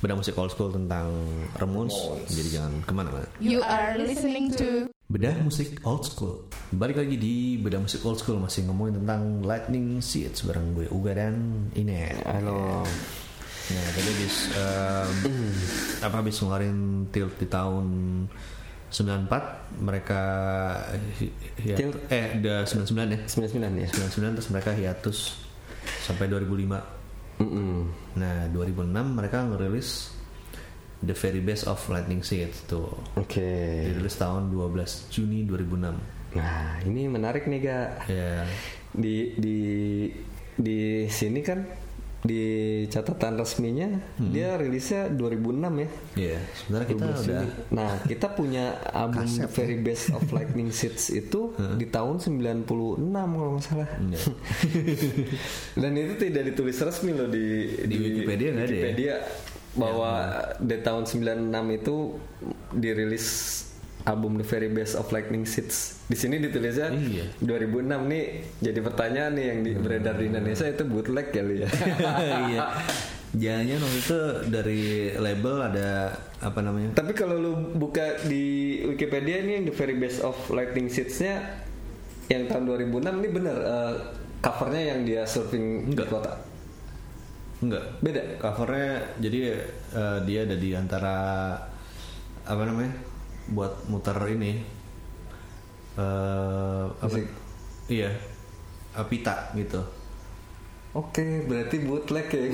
beda musik old school tentang Ramones. Jadi jangan ke mana-mana You are listening to Bedah musik old school. Balik lagi di Bedah musik old school Masih ngomongin tentang Lightning Seeds Bareng gue Uga dan Ine halo Nah tadi habis em, Apa habis ngeluarin Tilt di tahun 94 Mereka hi- Tilt? Eh udah 99 ya 99 ya 99 terus mereka hiatus Sampai 2005 Mm-mm. Nah 2006 mereka ngerilis The Very Best of Lightning Seeds tuh Oke. Dirilis tahun 12 Juni 2006 Nah, ini menarik nih, Ga. Ya Di di di sini kan di catatan resminya dia rilisnya 2006 ya. Iya, sebenarnya kita 12 udah. Nah, kita punya album Kaset, The Very Best of Lightning Seeds itu di tahun 96 kalau nggak salah. Iya. Dan itu tidak ditulis resmi loh di Di Wikipedia nggak ada ya? Wikipedia bahwa di tahun 96 itu dirilis album The Very Best of Lightning Seeds. Di sini ditulisnya Iya. 2006 nih. Jadi pertanyaan nih yang di, beredar di Indonesia itu bootleg kali ya. iya jangan waktu itu dari label ada apa namanya Tapi kalau lu buka di Wikipedia ini yang The Very Best of Lightning Seeds-nya yang tahun 2006 ini bener eh, covernya yang dia surfing Enggak. di kota. enggak Beda. covernya jadi eh, dia ada di antara apa namanya buat muter ini eh apa Musik. iya eh, pita gitu Oke, berarti bootleg ya.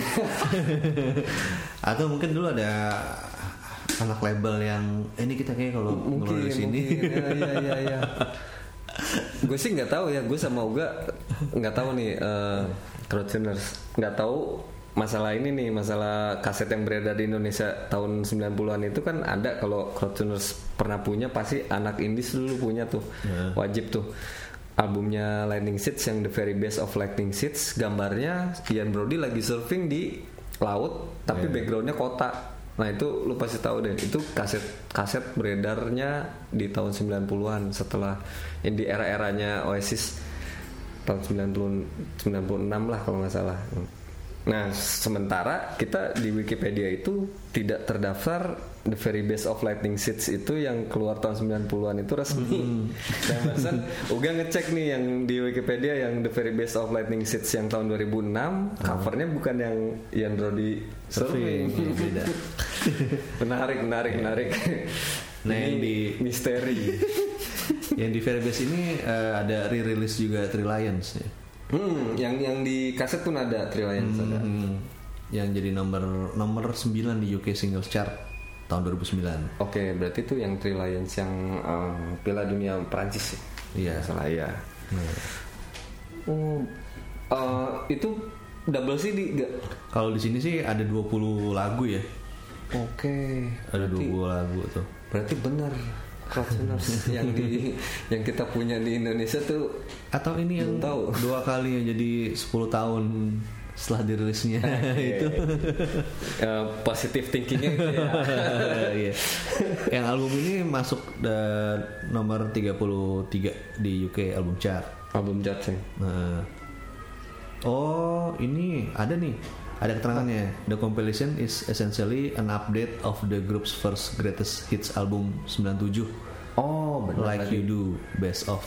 atau mungkin dulu ada anak label yang eh, ini kita kayak kalau mungkin ngeluarin sini mungkin. ya ya ya, ya. gue sih nggak tahu ya gue sama Uga nggak tahu nih uh, Crowdtuners nggak tahu masalah ini nih masalah kaset yang beredar di Indonesia tahun 90-an itu kan ada kalau Crowdtuners pernah punya pasti anak indies dulu punya tuh Ya. wajib tuh albumnya Lightning Seeds yang The Very Best of Lightning Seeds gambarnya Ian Brody lagi surfing di laut tapi Ya. backgroundnya kota Nah itu lu pasti tahu deh itu kaset kaset beredarnya di tahun 90-an setelah yang di era-eranya Oasis tahun 90 96 lah kalau nggak salah. Nah sementara kita di Wikipedia itu tidak terdaftar The Very Best of Lightning Seeds itu yang keluar tahun 90-an itu resmi. Dan barusan Uga ngecek nih yang di Wikipedia yang The Very Best of Lightning Seeds yang tahun 2006 covernya bukan yang Ian Brody surfing iya, menarik menarik menarik. Nah, yang di- misteri. Yang di Very Best ini eh, ada re-release juga Three Lions ya. Hmm yang yang di kaset pun ada Three Lions ada. Hmm, yang jadi nomor nomor 9 di UK Singles Chart tahun 2009 oke berarti itu yang Three Lions yang eh, Piala Dunia Prancis ya? Iya. salah ya Nah, oh eh, itu double CD gak kalau di sini sih ada 20 lagu ya. Oke ada berarti, 20 lagu tuh. Berarti benar Yang di yang kita punya di Indonesia tuh atau ini yang tahu. dua kali ya jadi 10 tahun setelah dirilisnya itu eh, positive thinkingnya gitu ya Iya. yang album ini masuk nomor 33 di UK album chart album Judging Nah. Oh, ini ada nih. Ada keterangannya. The compilation is essentially an update of the group's first greatest hits album 97. oh benar Like You Do, Best of.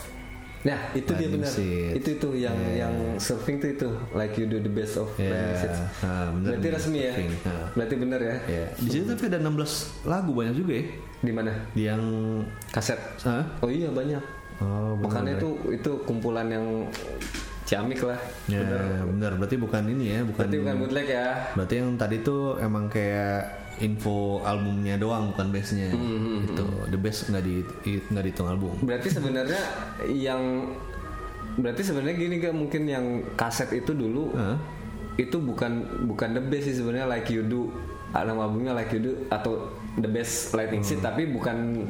Nah, itu dia benar. Itu itu yang Yeah. yang surfing tuh itu like you do the best of Yeah. Lightning Seeds. Ah, benar Berarti resmi ya. surfing. Ah. Berarti benar ya. Ya, di sini tapi ada 16 lagu banyak juga ya. Di mana? Yang Kaset. Hah? Oh iya banyak. Oh, benar, Makanya itu itu kumpulan yang ciamik lah. Ya, Benar. benar. Berarti bukan ini ya, bukan Berarti bukan bootleg ya. Berarti yang tadi tuh emang kayak info albumnya doang bukan base-nya. Hmm, Itu the best nggak di nggak dihitung album. Berarti sebenarnya yang berarti sebenarnya gini gak mungkin yang kaset itu dulu Hah? itu bukan bukan the best sih sebenarnya like you do nama albumnya like you do atau the best lightning seed tapi bukan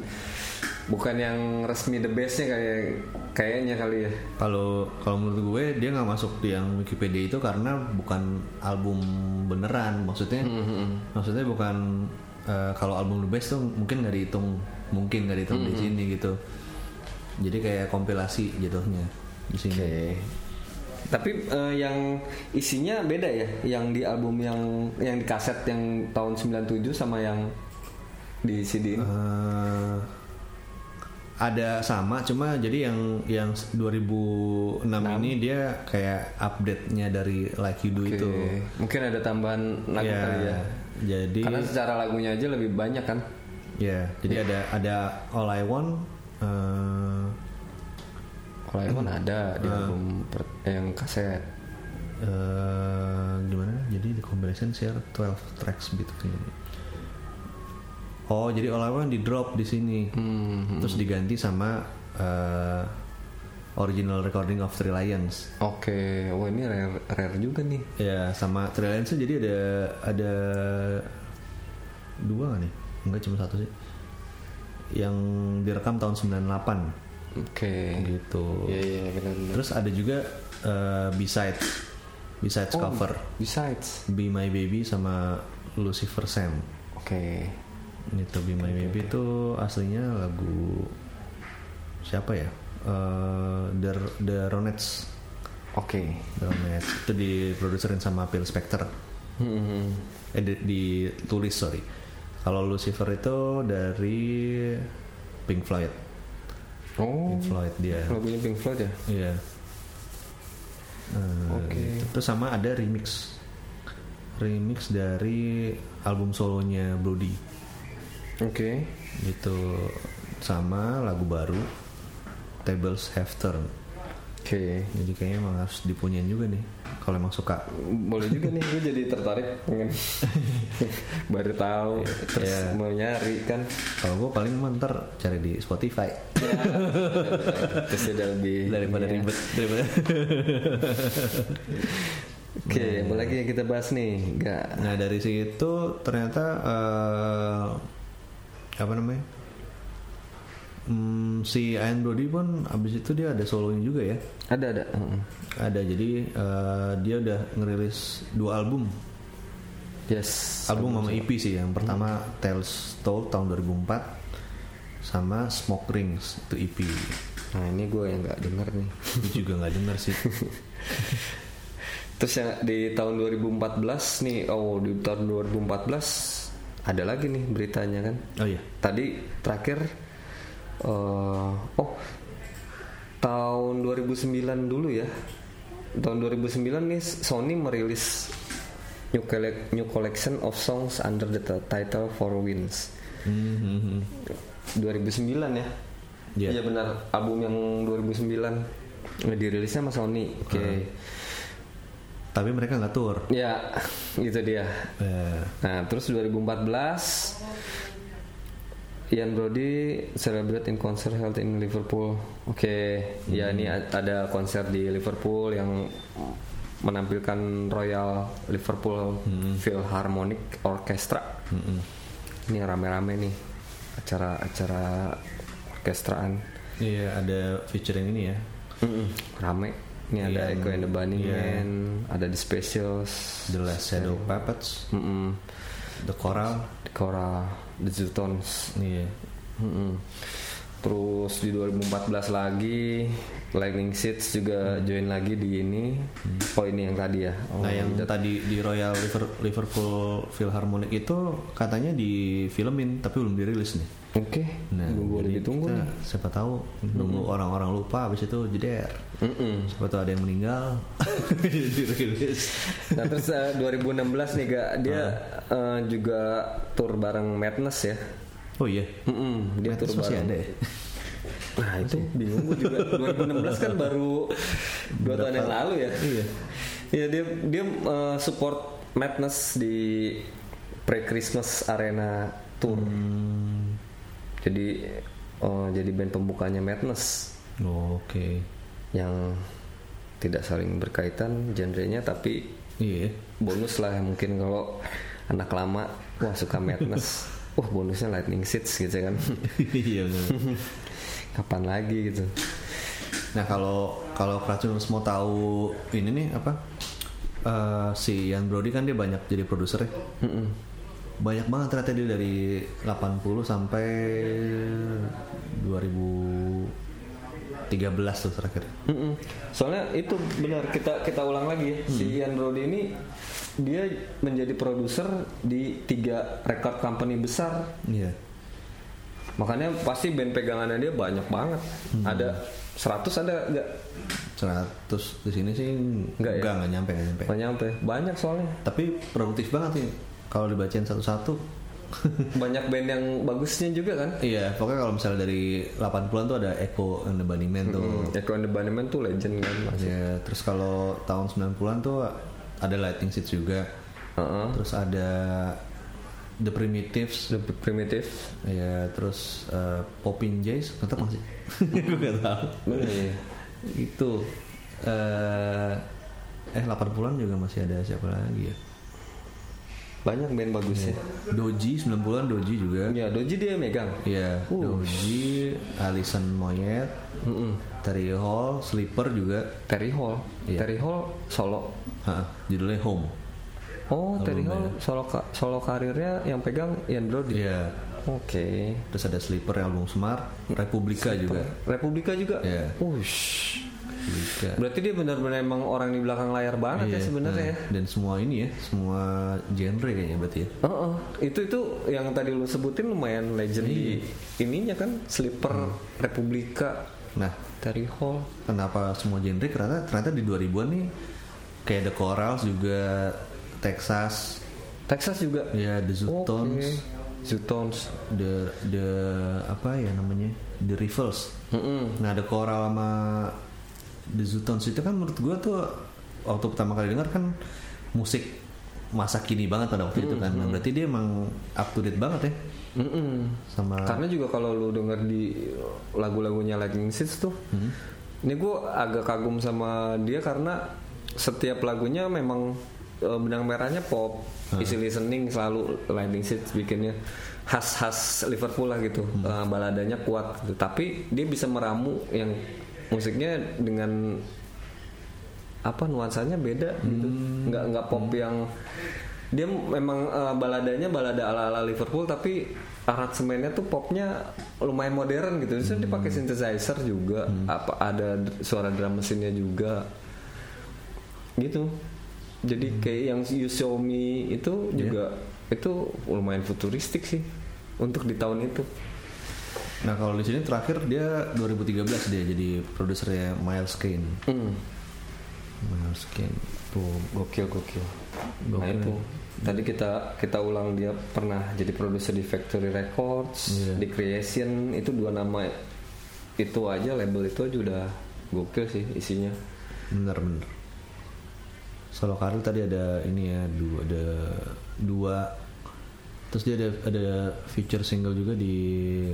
bukan yang resmi the bestnya kayak kayaknya kali ya Kalau kalau menurut gue dia nggak masuk di yang Wikipedia itu karena bukan album beneran. Maksudnya maksudnya bukan eh, kalau album the best tuh mungkin nggak dihitung mungkin nggak dihitung di sini gitu. Jadi kayak kompilasi jatuhnya di sini. tapi eh, yang isinya beda ya yang di album yang yang di kaset yang tahun 97 sama yang di CD ini Eh, ada sama cuma jadi yang yang 2006 ini dia kayak update-nya dari Like You Do Oke. itu. mungkin ada tambahan lagu Ya, kali ya Jadi karena secara lagunya aja lebih banyak kan ya, jadi ada ada All I Want eh, Kalau Iwan ada di album per- yang kaset. eh, gimana? Jadi di compilation share 12 tracks between. Oh, jadi Want di drop di sini. Hmm. Terus diganti sama eh, original recording of Three Lions. Oke, wah ini rare, rare juga nih. Ya sama Three Lions jadi ada ada dua nggak nih? Enggak cuma satu sih. Yang direkam tahun 98 Oke. gitu. Iya iya benar-benar. Terus ada juga eh, B-side B-sides cover Besides. Be My Baby sama Lucifer Sam. Oke. Need to Be My Baby itu aslinya lagu siapa ya? Eh, the The Ronettes. Oke. The Ronettes itu diproduserin sama Phil Spector. Hmm. Eh di- ditulis sorry. Kalau Lucifer itu dari Pink Floyd. Oh. Pink Floyd dia. Lagunya Pink Floyd ya? Iya. Eh, Oke. gitu. Terus sama ada remix. Remix dari album solonya Brody. Oke. Gitu. Sama lagu baru Tables Have Turned. Oke. Jadi kayaknya emang harus dipunyain juga nih kalau emang suka. Boleh juga nih, gue jadi tertarik pengen baru tahu terus Iya. mau nyari kan. Kalau gue paling mah ntar cari di Spotify Terus udah lebih daripada ya. ribet daripada. Oke, apa lagi yang kita bahas nih? Enggak. Nah dari situ ternyata eh, apa namanya? Hmm, si Ian Brody pun abis itu dia ada solonya juga ya. Ada ada. Heeh. Ada jadi eh, dia udah ngerilis dua album. Yes. Album sama EP sih. Yang pertama Tales Told tahun 2004 sama Smoke Rings itu EP. Nah ini gue yang nggak denger nih. Gue juga nggak denger sih. Terus yang di tahun 2014 nih, oh di tahun 2014 ada lagi nih beritanya kan. Oh iya. Tadi terakhir eh oh tahun 2009 dulu ya. Tahun 2009 nih Sony merilis new, collec- new collection of songs under the title For Winds. Hmm, hmm, hmm. 2009 ya. Iya. Iya benar, album yang 2009 Nggak dirilisnya sama Sony. Oke. Tapi mereka nggak tour. Ya, gitu dia. Eh, Nah, terus 2014 Ian Brody celebrate in concert held in Liverpool. Oke, ya ini a- ada konser di Liverpool yang menampilkan Royal Liverpool Philharmonic Orchestra. mm-mm. Ini rame-rame nih acara-acara orkestraan. Iya ada featuring ini ya. Mm-mm, Rame. Ini ada Yang- Echo and the Bunnymen, iya. ada The Specials, The Last Shadow Puppets, Mm-mm. The Choral. The Cora, The Zutons. Iya. Mm-mm. Terus di 2014 lagi Lightning Seeds juga join lagi di ini. Oh ini yang tadi ya. Oh, Nah yang that- tadi di Royal Liver- Liverpool Philharmonic itu katanya difilmin tapi belum dirilis nih. Oke. Nah, Gua jadi lebih tunggu kita nih. siapa tahu nunggu orang-orang lupa habis itu jeder. Mm-mm. Siapa tahu ada yang meninggal. Nah terus eh, 2016 nih gak dia eh, juga tour bareng Madness ya. Oh iya. Mm-mm, dia Madness tour masih bareng. ada ya? Nah itu bingung gue juga 2016 kan baru dua tahun yang lalu ya. Iya. Iya dia dia eh, support Madness di pre Christmas Arena Tour. Hmm. Jadi eh, jadi band pembukanya Madness Oh, Oke. yang tidak saling berkaitan genrenya tapi Iya. bonus lah mungkin kalau anak lama wah suka Madness. Wah bonusnya Lightning Seeds gitu kan. Iya. Kapan lagi gitu. Nah kalau kalau Kratunus mau tahu ini nih apa eh, si Ian Brody kan dia banyak jadi produser ya. Mm-mm. Banyak banget ternyata dia dari 80 sampai 2013 tuh terakhir. Mm-mm. Soalnya itu benar kita kita ulang lagi ya si Ian Brody ini dia menjadi produser di tiga record company besar Iya. makanya pasti band pegangannya dia banyak banget ada 100 ada nggak 100 di sini sih Nggak ya? enggak enggak nyampe enggak nyampe. banyak nyampe banyak soalnya Tapi produktif banget sih kalau dibacain satu-satu. banyak band yang bagusnya juga kan iya, pokoknya kalau misalnya dari 80-an tuh ada Echo and the Bunnymen tuh. Echo and the Bunnymen tuh legend kan masih Ya, terus kalau tahun 90-an tuh ada Lightning Seeds juga. Heeh. Terus ada The Primitives. The Primitive Ya, terus uh, Popin Jays, nggak tahu masih. Gue nggak tahu. Itu eh eh 80-an juga masih ada siapa lagi ya? Banyak band bagusnya Doji 90-an Doji juga. ya Doji dia megang Iya, Uh. Doji, Alison Moyet, Mm-mm. Terry Hall, Sleeper juga. Terry Hall Iya. Terry Hall solo Ha, judulnya Home. Oh, Terry albumnya. Hall solo ka- solo karirnya yang pegang Ian Brody. Iya. Oke. Terus ada Sleeper yang album Semar, Republika juga. Republika juga. Iya. Wush. Republika. Berarti dia benar-benar emang orang di belakang layar banget ya Iya, sebenarnya ya. nah, Dan semua ini ya, semua genre kayaknya berarti ya. Oh, oh. itu itu yang tadi lu sebutin lumayan legend di ininya kan Slipper Republika Nah, Terry Hall. kenapa semua genre? Karena ternyata di 2000-an nih kayak The Corals juga Texas, Texas juga. ya The Oke. Zutons, Zutons. the the apa ya namanya? The Rivals. Mm-mm. Nah, The Coral sama The Zutons itu kan menurut gua tuh waktu pertama kali dengar kan musik masa kini banget pada waktu itu kan. Nah, berarti dia emang up to date banget ya Mm-mm. sama Karena juga kalau lu denger di lagu-lagunya Lightning Seeds tuh, ini gue agak kagum sama dia karena setiap lagunya memang eh, benang merahnya pop, easy listening selalu Lightning Seeds bikinnya khas-khas Liverpool lah gitu, Eh, baladanya kuat. Gitu. Tapi dia bisa meramu yang musiknya dengan apa nuansanya beda gitu, nggak nggak pop yang dia memang eh, baladanya balada ala-ala Liverpool tapi aransemennya tuh popnya lumayan modern gitu. Terus dia pakai synthesizer juga, apa ada suara drum mesinnya juga. Gitu. Jadi kayak yang You Show Me itu juga itu lumayan futuristik sih untuk di tahun itu. Nah kalau di sini terakhir dia 2013 dia jadi produsernya Miles Kane. Hmm. Miles Kane tuh Gokil gokil. Nah Gokil. itu tadi kita kita ulang dia pernah jadi produser di Factory Records, Iya. di Creation itu dua nama itu aja label itu aja udah gokil sih isinya. bener-bener. Solo karir tadi ada ini ya dua ada dua. Terus dia ada ada feature single juga di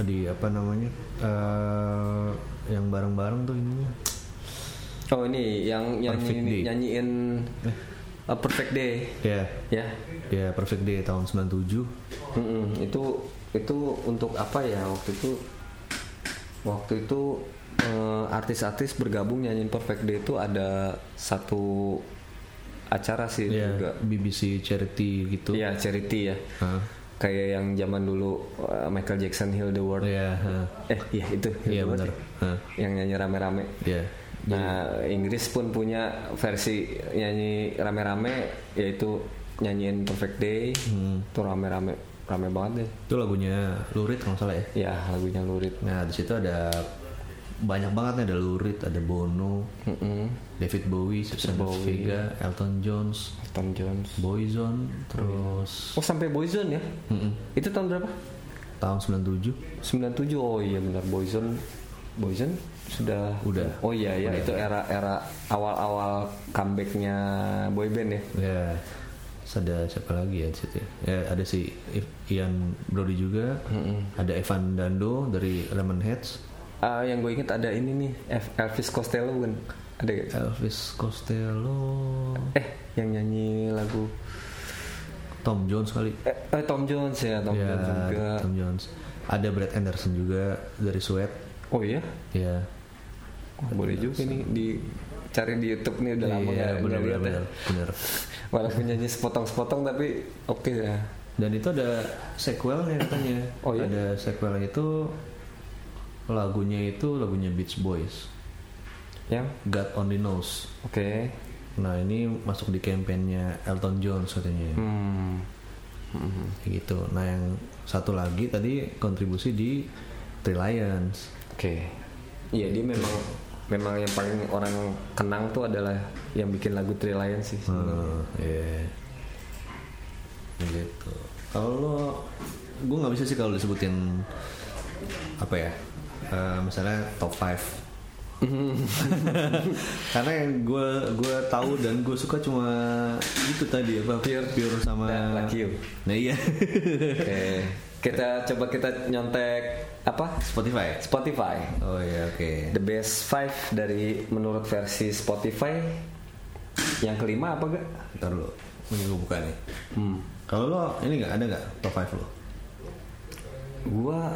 di apa namanya eh yang bareng-bareng tuh ini. Oh ini yang yang Perfect nyanyi- Day. nyanyiin uh, Perfect Day Ya, ya. ya Perfect Day tahun 97. Mm-mm, itu itu untuk apa ya waktu itu waktu itu eh, artis-artis bergabung nyanyiin Perfect Day itu ada satu acara sih Ya, juga BBC charity gitu. Iya charity ya Hah. Kayak yang zaman dulu uh, Michael Jackson Heal the World Iya, hah. eh iya itu Heal Iya the World benar. ya. Hah. yang nyanyi rame-rame Iya. nah Inggris pun punya versi nyanyi rame-rame yaitu nyanyiin Perfect Day Hmm. itu rame-rame rame banget deh Itu lagunya Lurid kalau salah ya. ya lagunya lurid Nah di situ ada banyak banget nih ada Lurid, ada Bono, Mm-mm. David Bowie, Susan Bowie. Vega, Elton Jones, Elton Jones. Boyzone, terus oh sampai Boyzone ya? Mm-mm. itu tahun berapa? Tahun 97 97 oh iya benar Boyzone. Boyzone sudah Udah. oh iya ya itu era era awal-awal comebacknya boyband ya? Ya terus ada siapa lagi ya di situ ya? ya ada si Ian Brody juga. Ada Evan Dando dari Lemonheads Ah, yang gue inget ada ini nih Elvis Costello bukan ada gak? Elvis Costello. Eh yang nyanyi lagu Tom Jones kali. Eh, eh, Tom Jones ya Tom ya Jones juga. Tom Jones. Ada Brad Anderson juga dari Sweat oh iya? Ya Wah, boleh juga nih di cari di YouTube nih udah lama iya lihat ya. benar benar. Walaupun nyanyi sepotong-sepotong tapi oke ya. Dan itu ada sequelnya katanya. Oh, iya? ada sequelnya itu lagunya itu lagunya Beach Boys yang God Only Knows oke nah ini masuk di kampanyenya Elton John katanya hmm. Hmm. Kayak gitu nah yang satu lagi tadi kontribusi di Three Lions Oke. Iya dia memang memang yang paling orang kenang tuh adalah yang bikin lagu Three Lions sih. Hmm, iya. gitu kalau gue nggak bisa sih kalau disebutin apa ya eh, misalnya top 5 karena yang gue gue tahu dan gue suka cuma itu tadi apa Pure. pure sama Dan Like You. nah iya Oke. Kita coba kita nyontek apa? Spotify Spotify. oh iya oke The best five dari menurut versi Spotify. Yang kelima apa gak? ntar lo ini gue buka nih Hmm. kalau lo ini nggak ada nggak top 5 lo Gua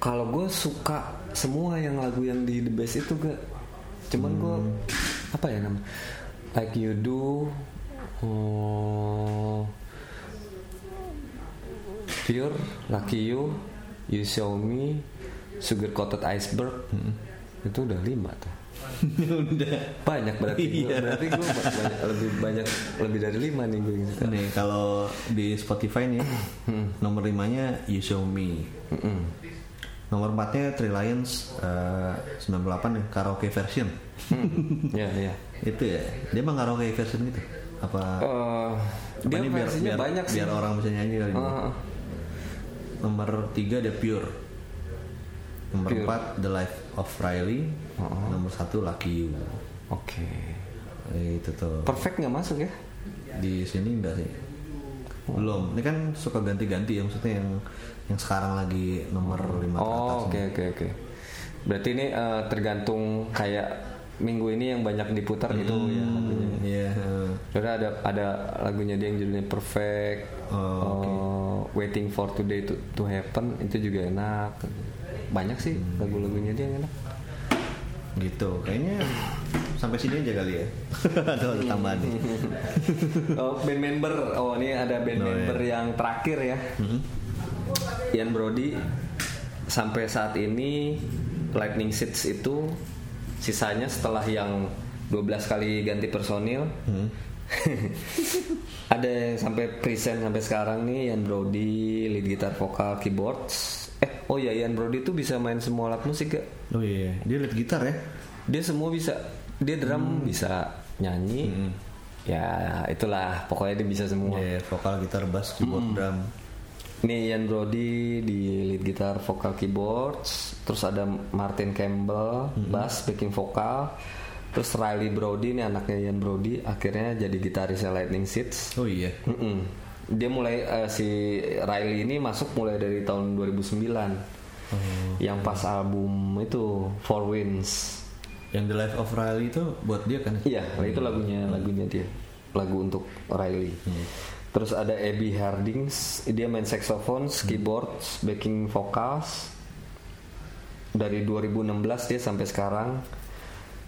kalau gue suka semua yang lagu yang di The Best itu gak. Cuman gue apa ya namanya? Like You Do, oh, Pure, Lucky You, You Show Me, Sugar Coated Iceberg, itu udah lima tuh. Udah. Banyak berarti, Iya. berarti gue banyak, lebih banyak lebih dari lima nih gue. gitu. Nih kalau di Spotify nih nomor limanya You Show Me. Mm-mm. Nomor empatnya Three Lions eh, 98 ya karaoke version. Hmm, Ya ya. Itu ya. Dia emang karaoke version gitu. Apa? Apa dia ini biar, biar, banyak sih. biar orang bisa nyanyi kali. ini? Ah, Nomor tiga ada Pure. Nomor Pure. empat The Life of Riley. Nomor satu Lucky You. Oke. Eh, Itu tuh. Perfect nggak masuk ya? Di sini enggak sih. Belum. Ini kan suka ganti-ganti ya maksudnya yang yang sekarang lagi nomor 5 Oh oke oke oke. Berarti ini eh, tergantung kayak minggu ini yang banyak diputar gitu ya lagunya. Iya. Karena ada ada lagunya dia yang judulnya Perfect, Oh, eh, Waiting for Today to, to Happen itu juga enak. Banyak sih Hmm. lagu-lagunya dia yang enak. Gitu. Kayaknya sampai sini aja kali ya. Ada ada tambahan nih. oh, band member, oh ini ada band Oh, iya. member yang terakhir ya. Ian Brody sampai saat ini Lightning Seeds itu sisanya setelah yang 12 kali ganti personil. Ada yang sampai present sampai sekarang nih Ian Brody lead gitar vokal keyboards. Eh oh ya Ian Brody tuh bisa main semua alat musik gak Oh iya, dia lead gitar ya. dia semua bisa. Dia drum bisa nyanyi. Ya itulah. Pokoknya dia bisa semua. Iya, vokal, gitar, bass, keyboard, drum. Ini Ian Brody di lead gitar vokal keyboards, terus ada Martin Campbell bass backing vokal, terus Riley Brody ini anaknya Ian Brody akhirnya jadi gitarisnya Lightning Seeds. Oh iya. Mm-mm. Dia mulai eh, si Riley ini masuk mulai dari tahun 2009. Yang pas album itu Four Winds. Yang The Life of Riley itu buat dia kan? Iya, itu lagunya lagunya dia. Lagu untuk Riley. Terus ada Abby Hardings, dia main saxophone, keyboards, backing vocals. Dari 2016 dia sampai sekarang.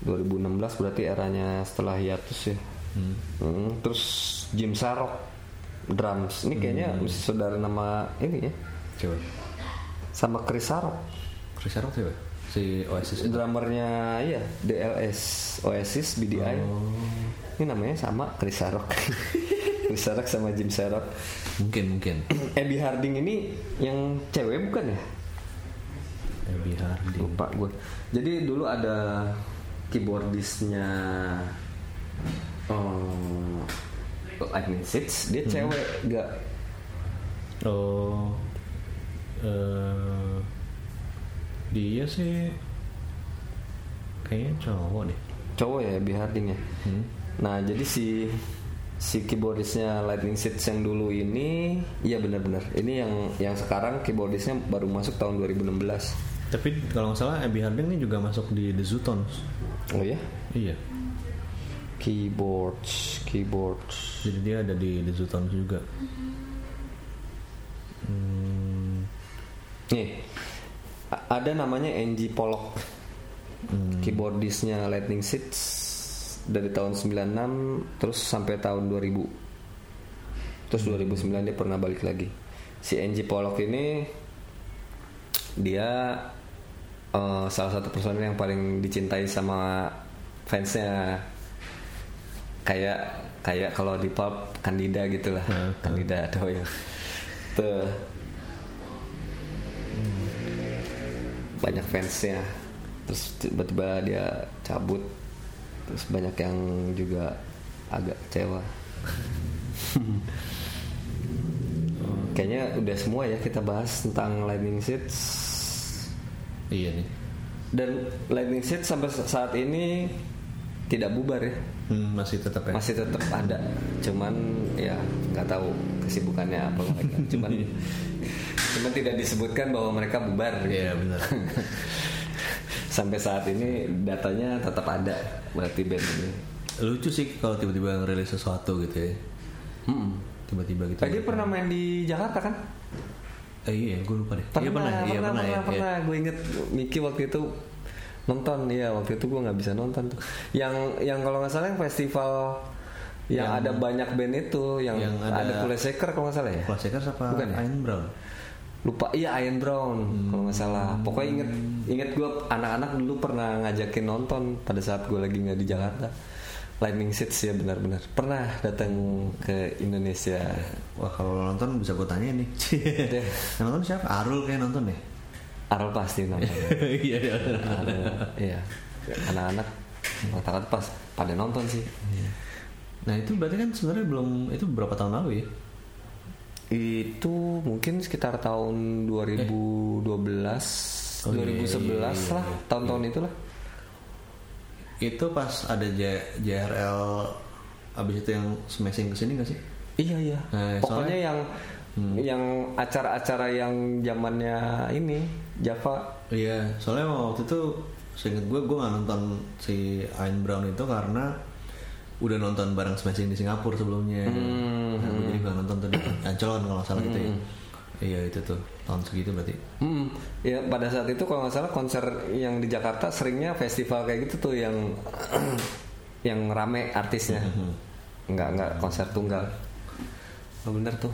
2016 berarti eranya setelah hiatus ya. Hmm, Terus Jim Sarok drums. Ini kayaknya saudara nama ini ya. Coba. Sama Chris Sarok. Chris Sarok siapa? Si Oasis. Drummernya iya DLS Oasis BDI. Ini namanya sama Chris Sarok. Chris Sarok sama Jim Sarok. Mungkin, mungkin. Abby Harding ini yang cewek bukan ya? Abby Harding. Lupa gue. Jadi dulu ada keyboardisnya oh, Lightning Seeds, dia cewek gak Oh. eh dia sih kayaknya cowok deh. cowok ya Abby Harding ya. Hmm. Nah jadi si si keyboardisnya Lightning Seeds yang dulu ini, iya benar-benar. Ini yang yang sekarang keyboardisnya baru masuk tahun 2016. Tapi kalau nggak salah Abby Harding ini juga masuk di The Zootons. Oh ya? Iya. Keyboards, keyboards. Jadi dia ada di The Zootons juga. Hmm, Nih, ada namanya Angie Pollock. Keyboardisnya Lightning Seeds dari tahun 96 terus sampai tahun 2000. Terus 2009 dia pernah balik lagi. Si Angie Pollock ini dia eh, salah satu personil yang paling dicintai sama fansnya kayak kayak kalau di pub Kandida gitu lah Hmm. Kandida Doyle tuh banyak fansnya terus tiba-tiba dia cabut terus banyak yang juga agak kecewa kayaknya udah semua ya kita bahas tentang Lightning Seeds iya nih. dan Lightning Seeds sampai saat ini tidak bubar ya Hmm, masih tetap ya. masih tetap ada cuman ya nggak tahu kesibukannya apa mereka cuman cuman tidak disebutkan bahwa mereka bubar gitu. Iya benar. sampai saat ini datanya tetap ada berarti band ini Lucu sih kalau tiba-tiba ngerilis sesuatu gitu ya. Hmm. Tiba-tiba gitu. Eh, dia pernah main di Jakarta kan Eh, iya, gue lupa deh. pernah iya pernah, iya pernah pernah, pernah, ya. pernah. gue inget Miki waktu itu nonton ya waktu itu gue nggak bisa nonton tuh yang yang kalau nggak salah yang festival yang, Yang- ada banyak band itu yang, yang ada, ada- Kule Shaker kalau nggak salah ya Kelas Shakers apa Bukan ya? Iron Brown? Lupa iya Ian Brown kalau nggak salah pokoknya inget inget gue anak-anak dulu pernah ngajakin nonton pada saat gue lagi nggak di Jakarta Lightning Seeds ya benar-benar pernah datang ke Indonesia Wah kalau nonton bisa gue tanya nih. Deh. yang nonton siapa? Arul kayak nonton ya? Arul pasti nonton Iya iya. Iya anak-anak rata-rata pas pada nonton sih Nah itu berarti kan sebenarnya belum itu berapa tahun lalu ya? Itu mungkin sekitar tahun 2012 Oh, iya, 2011 iya, iya, lah iya. tahun-tahun itulah Itu pas ada J- JRL abis itu yang smashing ke sini gak sih? Iya iya. Nah, Pokoknya soalnya- yang yang acara-acara yang zamannya ini Java. Iya, soalnya waktu itu seinget gue gue nggak nonton si Ian Brown itu karena udah nonton bareng Smashing di Singapura sebelumnya. Hmm, Nah, gue jadi nggak nonton tuh di Ancol kalau salah gitu ya. Iya itu tuh tahun segitu berarti. Hmm, ya pada saat itu kalau nggak salah konser yang di Jakarta seringnya festival kayak gitu tuh yang yang rame artisnya. Nggak nggak konser tunggal. Oh, bener tuh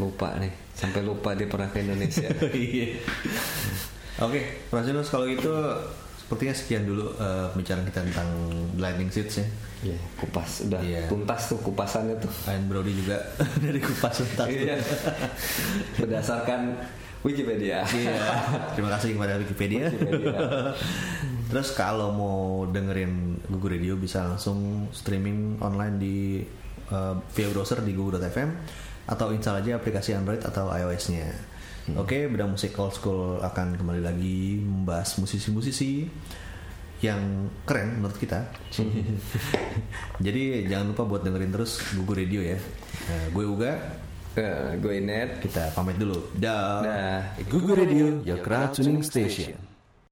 lupa nih sampai lupa dia pernah ke Indonesia. Iya. Oke, Prasinus kalau gitu sepertinya sekian dulu eh, pembicaraan kita tentang Blinding Seeds ya. Iya, kupas udah Iya. tuntas tuh kupasannya tuh. Ian Brody juga dari kupas tuntas. Iya. Berdasarkan Wikipedia. Iya. Terima kasih kepada Wikipedia. Wikipedia. Terus kalau mau dengerin Google Radio bisa langsung streaming online di uh, via browser di google.fm atau install aja aplikasi Android atau iOS-nya. Oke, beda musik old school akan kembali lagi membahas musisi-musisi yang keren menurut kita. Jadi jangan lupa buat dengerin terus Google Radio ya. Nah, gue Uga, Eh, gue Inet. kita pamit dulu. Dah. Dah. Google Radio, your crowd tuning station.